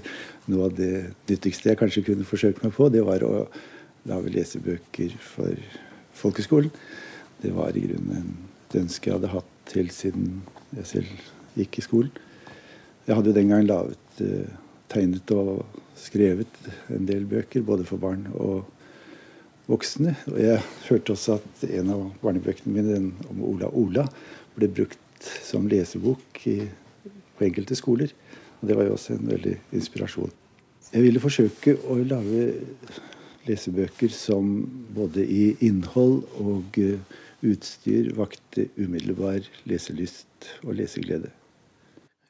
noe av det nyttigste jeg kanskje kunne forsøkt meg på, det var å lage lesebøker for folkeskolen. Det var i grunnen et ønske jeg hadde hatt helt siden jeg selv gikk i skolen. Jeg hadde den gang laget, eh, tegnet og skrevet en del bøker, både for barn og voksne. Og jeg hørte også at en av barnebøkene mine, den om Ola Ola, ble brukt som lesebok i, på enkelte skoler. Og det var jo også en veldig inspirasjon. Jeg ville forsøke å lage lesebøker som både i innhold og uh, utstyr vakte umiddelbar leselyst og leseglede.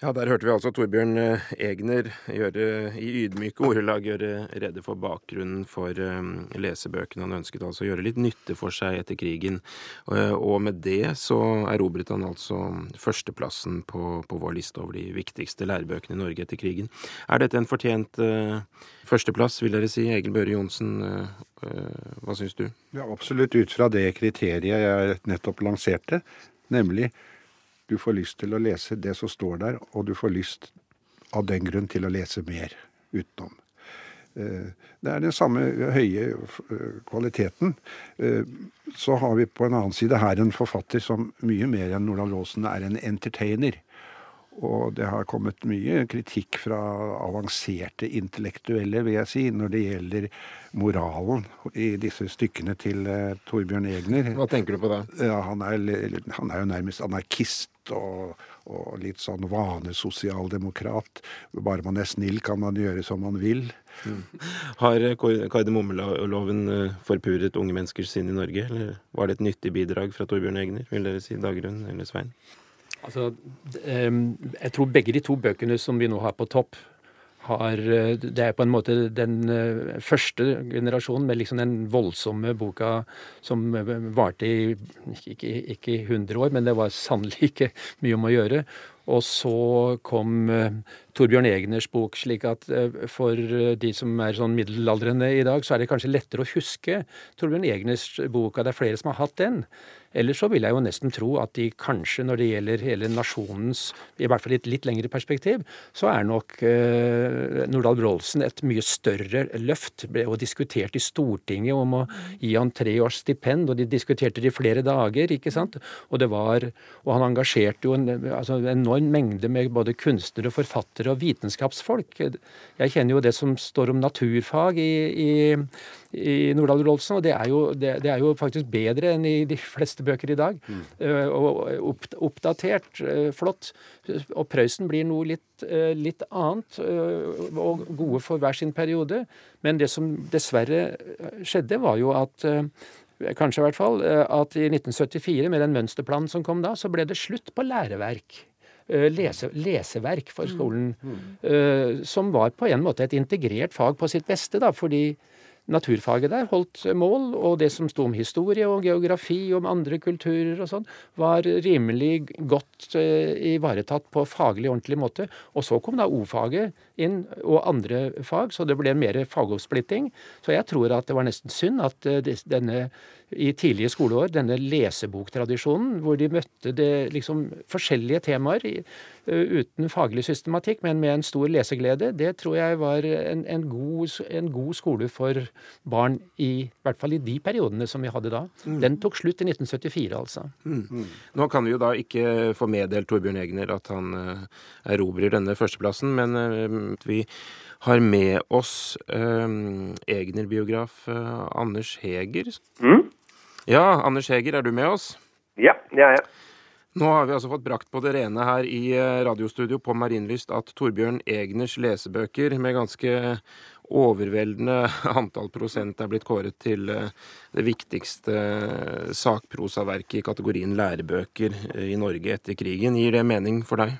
Ja, Der hørte vi altså Torbjørn eh, Egner gjøre, i ydmyke ordelag gjøre rede for bakgrunnen for um, lesebøkene. Han ønsket altså å gjøre litt nytte for seg etter krigen. Uh, og med det så erobret han altså førsteplassen på, på, vår liste over de viktigste lærebøkene i Norge etter krigen. Er dette en fortjent førsteplass, vil dere si? Egil Børre Johnsen, hva syns du? Ja, Absolutt ut fra det kriteriet jeg nettopp lanserte, nemlig du får lyst til å lese det som står der, og du får lyst av den grunn til å lese mer utenom. Eh, det er den samme høye eh, kvaliteten. Eh, så har vi på en annen side her en forfatter som mye mer enn Nordahl Aasen er en entertainer. Og det har kommet mye kritikk fra avanserte intellektuelle, vil jeg si, når det gjelder moralen i disse stykkene til Torbjørn Egner. Hva tenker du på da? Ja, han, er, han er jo nærmest anarkist og, og litt sånn vanesosialdemokrat. Bare man er snill, kan man gjøre som man vil. Mm. Har kardemommeloven eh, forpuret unge menneskers sinn i Norge, eller var det et nyttig bidrag fra Torbjørn Egner, vil dere si, Dagrun eller Svein? Altså, jeg tror begge de to bøkene som vi nå har på topp, har eh, Det er på en måte den eh, første generasjonen med liksom den voldsomme boka som eh, varte i ikke, ikke 100 år, men det var sannelig ikke mye om å gjøre. Og så kom Torbjørn Egners bok, slik at for de som er sånn middelaldrende i dag, så er det kanskje lettere å huske Torbjørn Egners bok, og det er flere som har hatt den. Ellers så vil jeg jo nesten tro at de kanskje, når det gjelder hele nasjonens, i hvert fall i et litt lengre perspektiv, så er nok eh, Nordahl Brolsen et mye større løft. Ble jo diskutert i Stortinget om å gi han tre års stipend, og de diskuterte det i flere dager, ikke sant. Og det var Og han engasjerte jo en altså, enorm mengde med både kunstnere, forfattere og vitenskapsfolk. Jeg kjenner jo det som står om naturfag i, i i Nordahl Rolfsen, og det er, jo, det, det er, jo, faktisk bedre enn i de fleste bøker i dag. Mm. Uh, og opp, oppdatert, uh, flott. Og Prøysen blir noe litt, uh, litt annet, og gode for hver sin periode. Men det som dessverre skjedde, var jo at Kanskje i hvert fall at i 1974, med den mønsterplanen som kom da, så ble det slutt på læreverk. Lese, leseverk for mm. skolen. Mm. Mm. Som var på en måte et integrert fag på sitt beste, da, fordi naturfaget der holdt mål, og det som sto om historie og geografi og om andre kulturer og sånn, var rimelig godt eh, ivaretatt på faglig ordentlig måte. Og så kom da O-faget inn, og andre fag, så det ble mer fagoppsplitting. Så jeg tror at det var nesten synd at eh, denne i tidlige skoleår, denne leseboktradisjonen, hvor de møtte det, liksom, forskjellige temaer uh, uten faglig systematikk, men med en stor leseglede, det tror jeg var en, en, god, en, god, skole for barn, i, i hvert fall i de periodene som vi hadde da. Mm. Den tok slutt i 1974, altså. Mm. Mm. Nå kan vi jo da ikke få meddelt Torbjørn Egner at han uh, erobrer denne førsteplassen, men uh, vi har med oss Egner-biograf Anders Heger. Mm. Ja, Anders Heger, er du med oss? Ja, det er jeg. Nå har vi altså fått brakt på det rene her i eh, radiostudio på Marienlyst at Torbjørn Egners lesebøker med ganske overveldende antall prosent er blitt kåret til eh, det viktigste eh, sakprosaverket i kategorien lærebøker i Norge etter krigen. Gir det mening for deg?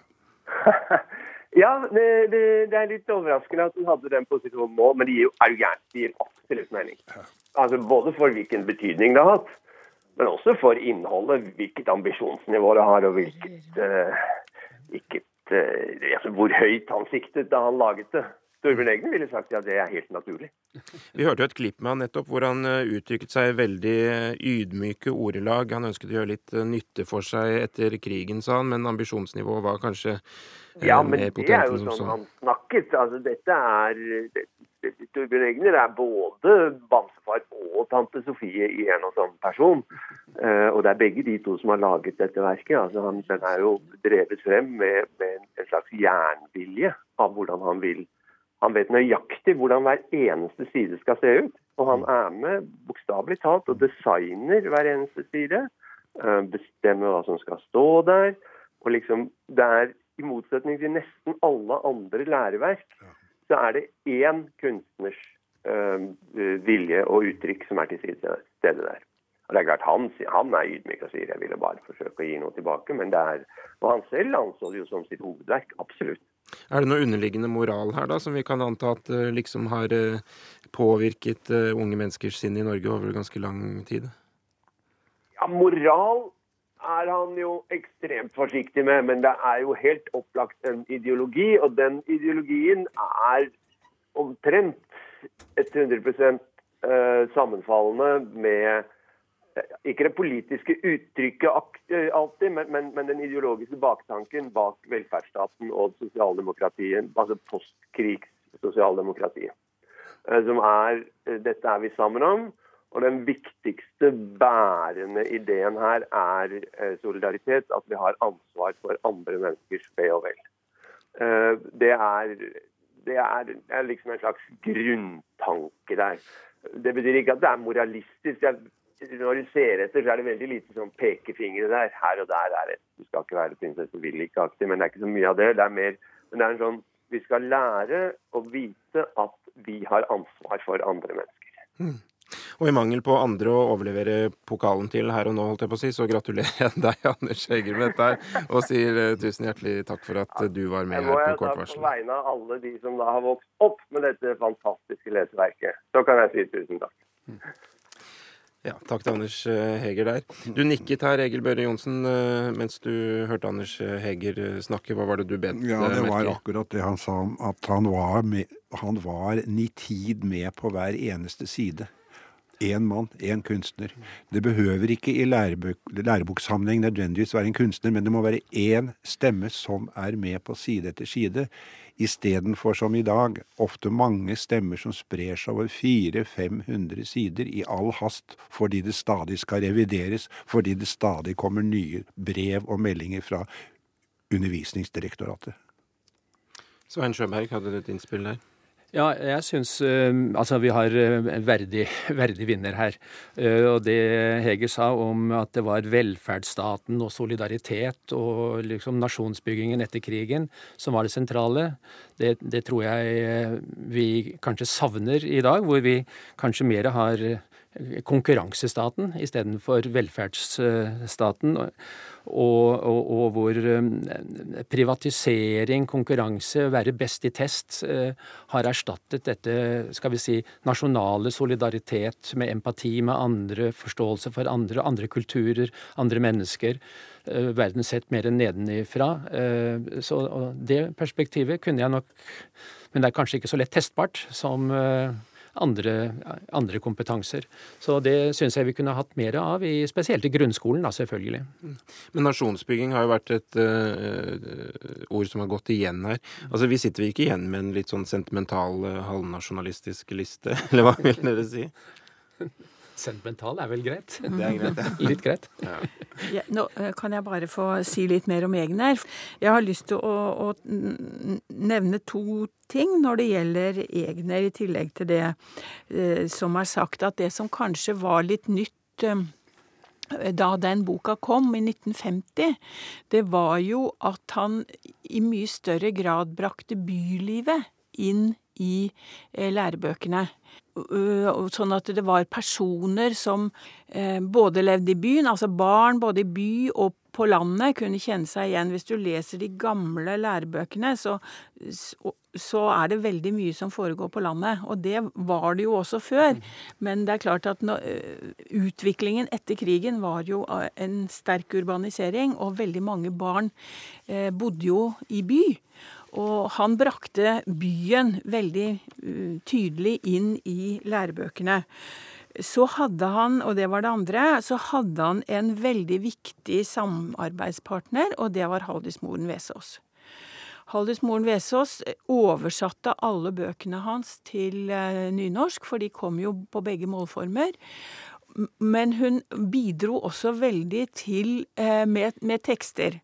ja, det, det, det, er litt overraskende at hun hadde den posisjonen nå, men det gir jo er jo gærent. Det gir absolutt mening. Altså Både for hvilken betydning det har hatt, men også for innholdet. Hvilket ambisjonsnivå det har, og hvilket, uh, hvilket uh, altså Hvor høyt han siktet da han laget det. Torbjørn Eggen ville sagt at det er helt naturlig. Vi hørte jo et klipp med han nettopp hvor han eh, uttrykket seg veldig ydmyke ordelag. Han ønsket å gjøre litt nytte for seg etter krigen, sa han, men ambisjonsnivået var kanskje ja, men det er jo sånn han snakket. Altså, dette er Torbjørn Egner er både bamsefar og tante Sofie i en og samme person. Uh, og det er begge de to som har laget dette verket. Altså, han, den er jo drevet frem med, med en slags jernvilje av hvordan han vil Han vet nøyaktig hvordan hver eneste side skal se ut. Og han er med bokstavelig talt og designer hver eneste side. eh, Bestemmer hva som skal stå der. Og liksom, det er i motsetning til nesten alle andre læreverk, så er det én kunstners eh, vilje og uttrykk som er til stede stede der. Og det er klart, Han, han er ydmyk og sier jeg ville bare forsøke å gi noe tilbake. men det er, Og han selv anså det jo som sitt hovedverk. Absolutt. Er det noe underliggende moral her, da, som vi kan anta at eh, liksom har eh, påvirket eh, unge menneskers sinn i Norge over ganske lang tid? Ja, Moral er han jo ekstremt forsiktig med, men det er jo helt opplagt en ideologi. Og den ideologien er omtrent 100 eh, sammenfallende med eh, ikke det politiske uttrykket eh, alltid, men, men, men den ideologiske baktanken bak velferdsstaten og sosialdemokratiet, altså postkrigs-sosialdemokratiet. Som er Dette er vi sammen om. Og den viktigste bærende ideen her er eh, solidaritet. At vi har ansvar for andre menneskers ve og vel. Eh, Det er, det er, er liksom en slags grunntanke der. Det betyr ikke at det er moralistisk. Når du ser etter, så er det veldig lite sånn pekefingre der. Her og der er det. Du skal ikke være prinsesse Willy-aktig, men det er ikke så mye av det. Det er mer men det er en sånn Vi skal lære å vite at vi har ansvar for andre mennesker. Og i mangel på andre å overlevere pokalen til her og nå, holdt jeg på å si, så gratulerer jeg deg, Anders Heger, med dette her, og sier eh, tusen hjertelig takk for at eh, du var med her på kort varsel. jeg må da kort på vegne av alle de som da har vokst opp med dette fantastiske leseverket, så kan jeg si tusen takk. Ja, takk til Anders eh, Heger der. Du nikket her, Egil Børre Johnsen, mens du hørte Anders Heger snakke. Hva var det du bet Ja, eh, det var akkurat det han sa om at han var, med, han var nitid med på hver eneste side. Én mann, én kunstner. Det behøver ikke i læreboksammenheng nødvendigvis være en kunstner, men det må være én stemme som er med på side etter side, istedenfor som i dag, ofte mange stemmer som sprer seg over 400-500 sider i all hast fordi det stadig skal revideres, fordi det stadig kommer nye brev og meldinger fra Undervisningsdirektoratet. Svein Sjøberg hadde et innspill der. Ja, jeg syns altså vi har eh, en verdig, verdig vinner her. Eh, og det Heger sa om at det var velferdsstaten og solidaritet og liksom nasjonsbyggingen etter krigen som var det sentrale, det, det tror jeg eh, vi kanskje savner i dag, hvor vi kanskje mer har eh, konkurransestaten istedenfor velferdsstaten. Og, og, og hvor eh, privatisering, konkurranse, være best i test eh, har erstattet dette skal vi si, nasjonale solidaritet med empati med andre, forståelse for andre, andre kulturer, andre mennesker. eh, Verden sett mer nedenifra. Eh, Så det perspektivet kunne jeg nok Men det er kanskje ikke så lett testbart som andre, andre kompetanser. Så det syns jeg vi kunne hatt mer av, i, spesielt i grunnskolen, da, selvfølgelig. Men nasjonsbygging har jo vært et uh, ord som har gått igjen her. Altså, Vi sitter vi ikke igjen med en litt sånn sentimental, uh, halvnasjonalistisk liste, eller hva vil dere si? Sentimental er vel greit? Det er greit, ja. Litt greit. Ja, nå eh, kan jeg bare få si litt mer om Egner. Jeg har lyst til å, å nevne to ting når det gjelder Egner, i tillegg til det eh, som er sagt. At det som kanskje var litt nytt eh, da den boka kom i 1950, det var jo at han i mye større grad brakte bylivet inn i eh, lærebøkene. Uh, Sånn at det var personer som eh, både levde i byen, altså barn både i by og på landet, kunne kjenne seg igjen. Hvis du leser de gamle lærebøkene, så, så, så er det veldig mye som foregår på landet. Og det var det jo også før. Men det er klart at eh, utviklingen etter krigen var jo en sterk urbanisering, og veldig mange barn eh, bodde jo i by. Og han brakte byen veldig uh, tydelig inn i lærebøkene. Så hadde han, og det var det andre, så hadde han en veldig viktig samarbeidspartner, og det var Haldis Moren Vesaas. Haldis Moren Vesaas oversatte alle bøkene hans til eh, nynorsk, for de kom jo på begge målformer. Men hun bidro også veldig til eh, med, med tekster.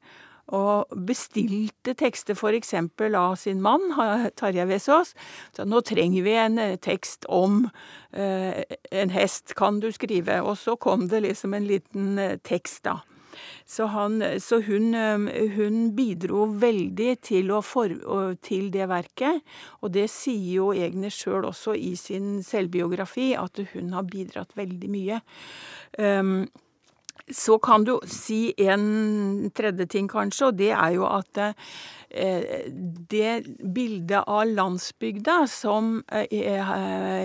Og bestilte tekster f.eks. av sin mann, Tarjei Vesaas. Så nå trenger vi en eh, tekst om eh, en hest, kan du skrive? Og så kom det liksom en liten eh, tekst, da. Så, han, så hun, hun, bidro veldig til, for, til, det verket. Og det sier jo Egner sjøl også i sin selvbiografi, at hun har bidratt veldig mye. Um, så kan du si en tredje ting, kanskje, og det er jo at eh, det bildet av landsbygda som eh,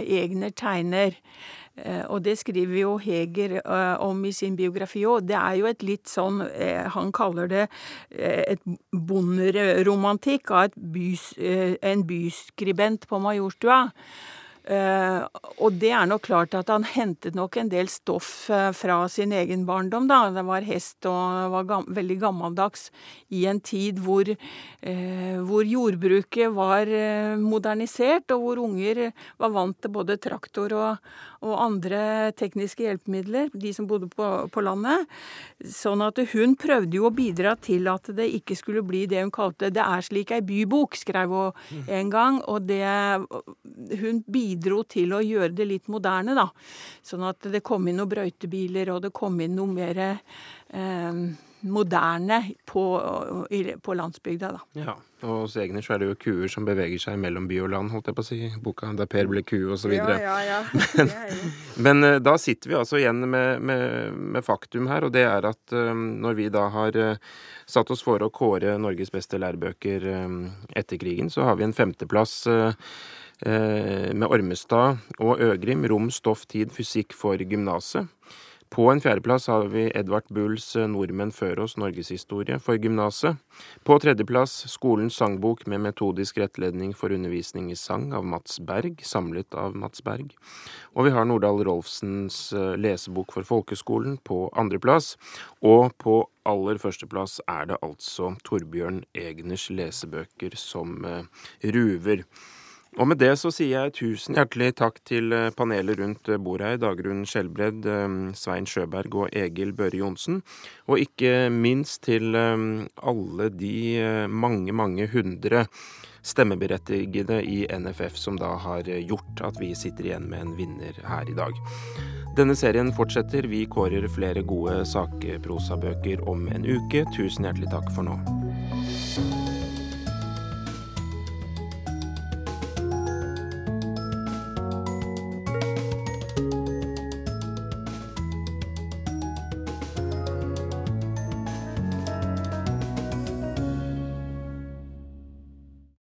Egner tegner, eh, og det skriver jo Heger om i sin biografi òg. Det er jo et litt sånn Han kaller det et bonderomantikk av bys, en byskribent på Majorstua. Uh, og det er nok klart at han hentet nok en del stoff uh, fra sin egen barndom, da. Det var hest og var gam veldig gammeldags i en tid hvor, uh, hvor jordbruket var modernisert, og hvor unger var vant til både traktor og, og andre tekniske hjelpemidler, de som bodde på, på, landet. Sånn at hun prøvde jo å bidra til at det ikke skulle bli det hun kalte 'Det er slik ei bybok', skrev hun en gang. Og det Hun bidro til å gjøre det litt moderne, da. Sånn at det kom inn noen brøytebiler, og det kom inn noe mer eh, moderne på, på landsbygda, da. Ja, og hos Egner så er det jo kuer som beveger seg mellom by og land, holdt jeg på å si, boka. der Per ble ku, og så videre. Ja, ja, ja. Men, men uh, da sitter vi altså igjen med, med, med, faktum her, og det er at um, når vi da har uh, satt oss for å kåre Norges beste lærebøker um, etter krigen, så har vi en femteplass uh, med Ormestad og Øgrim, rom, stoff, tid, fysikk for gymnaset. På en fjerdeplass har vi Edvard Bulls eh, 'Nordmenn før oss norgeshistorie' for gymnaset. På tredjeplass Skolens sangbok med metodisk rettledning for undervisning i sang av Mats Berg, samlet av Mats Berg. Og vi har Nordahl Rolfsens eh, lesebok for folkeskolen på andreplass. Og på aller førsteplass er det altså Torbjørn Egners lesebøker som eh, ruver. Og med det så sier jeg tusen hjertelig takk til eh, panelet rundt eh, bordet her, Dagrun Skjelbred, eh, Svein Sjøberg og Egil Børre Johnsen. Og ikke minst til alle de mange, mange hundre stemmeberettigede i NFF som da har gjort at vi sitter igjen med en vinner her i dag. Denne serien fortsetter. Vi kårer flere gode sakprosabøker om en uke. Tusen hjertelig takk for nå.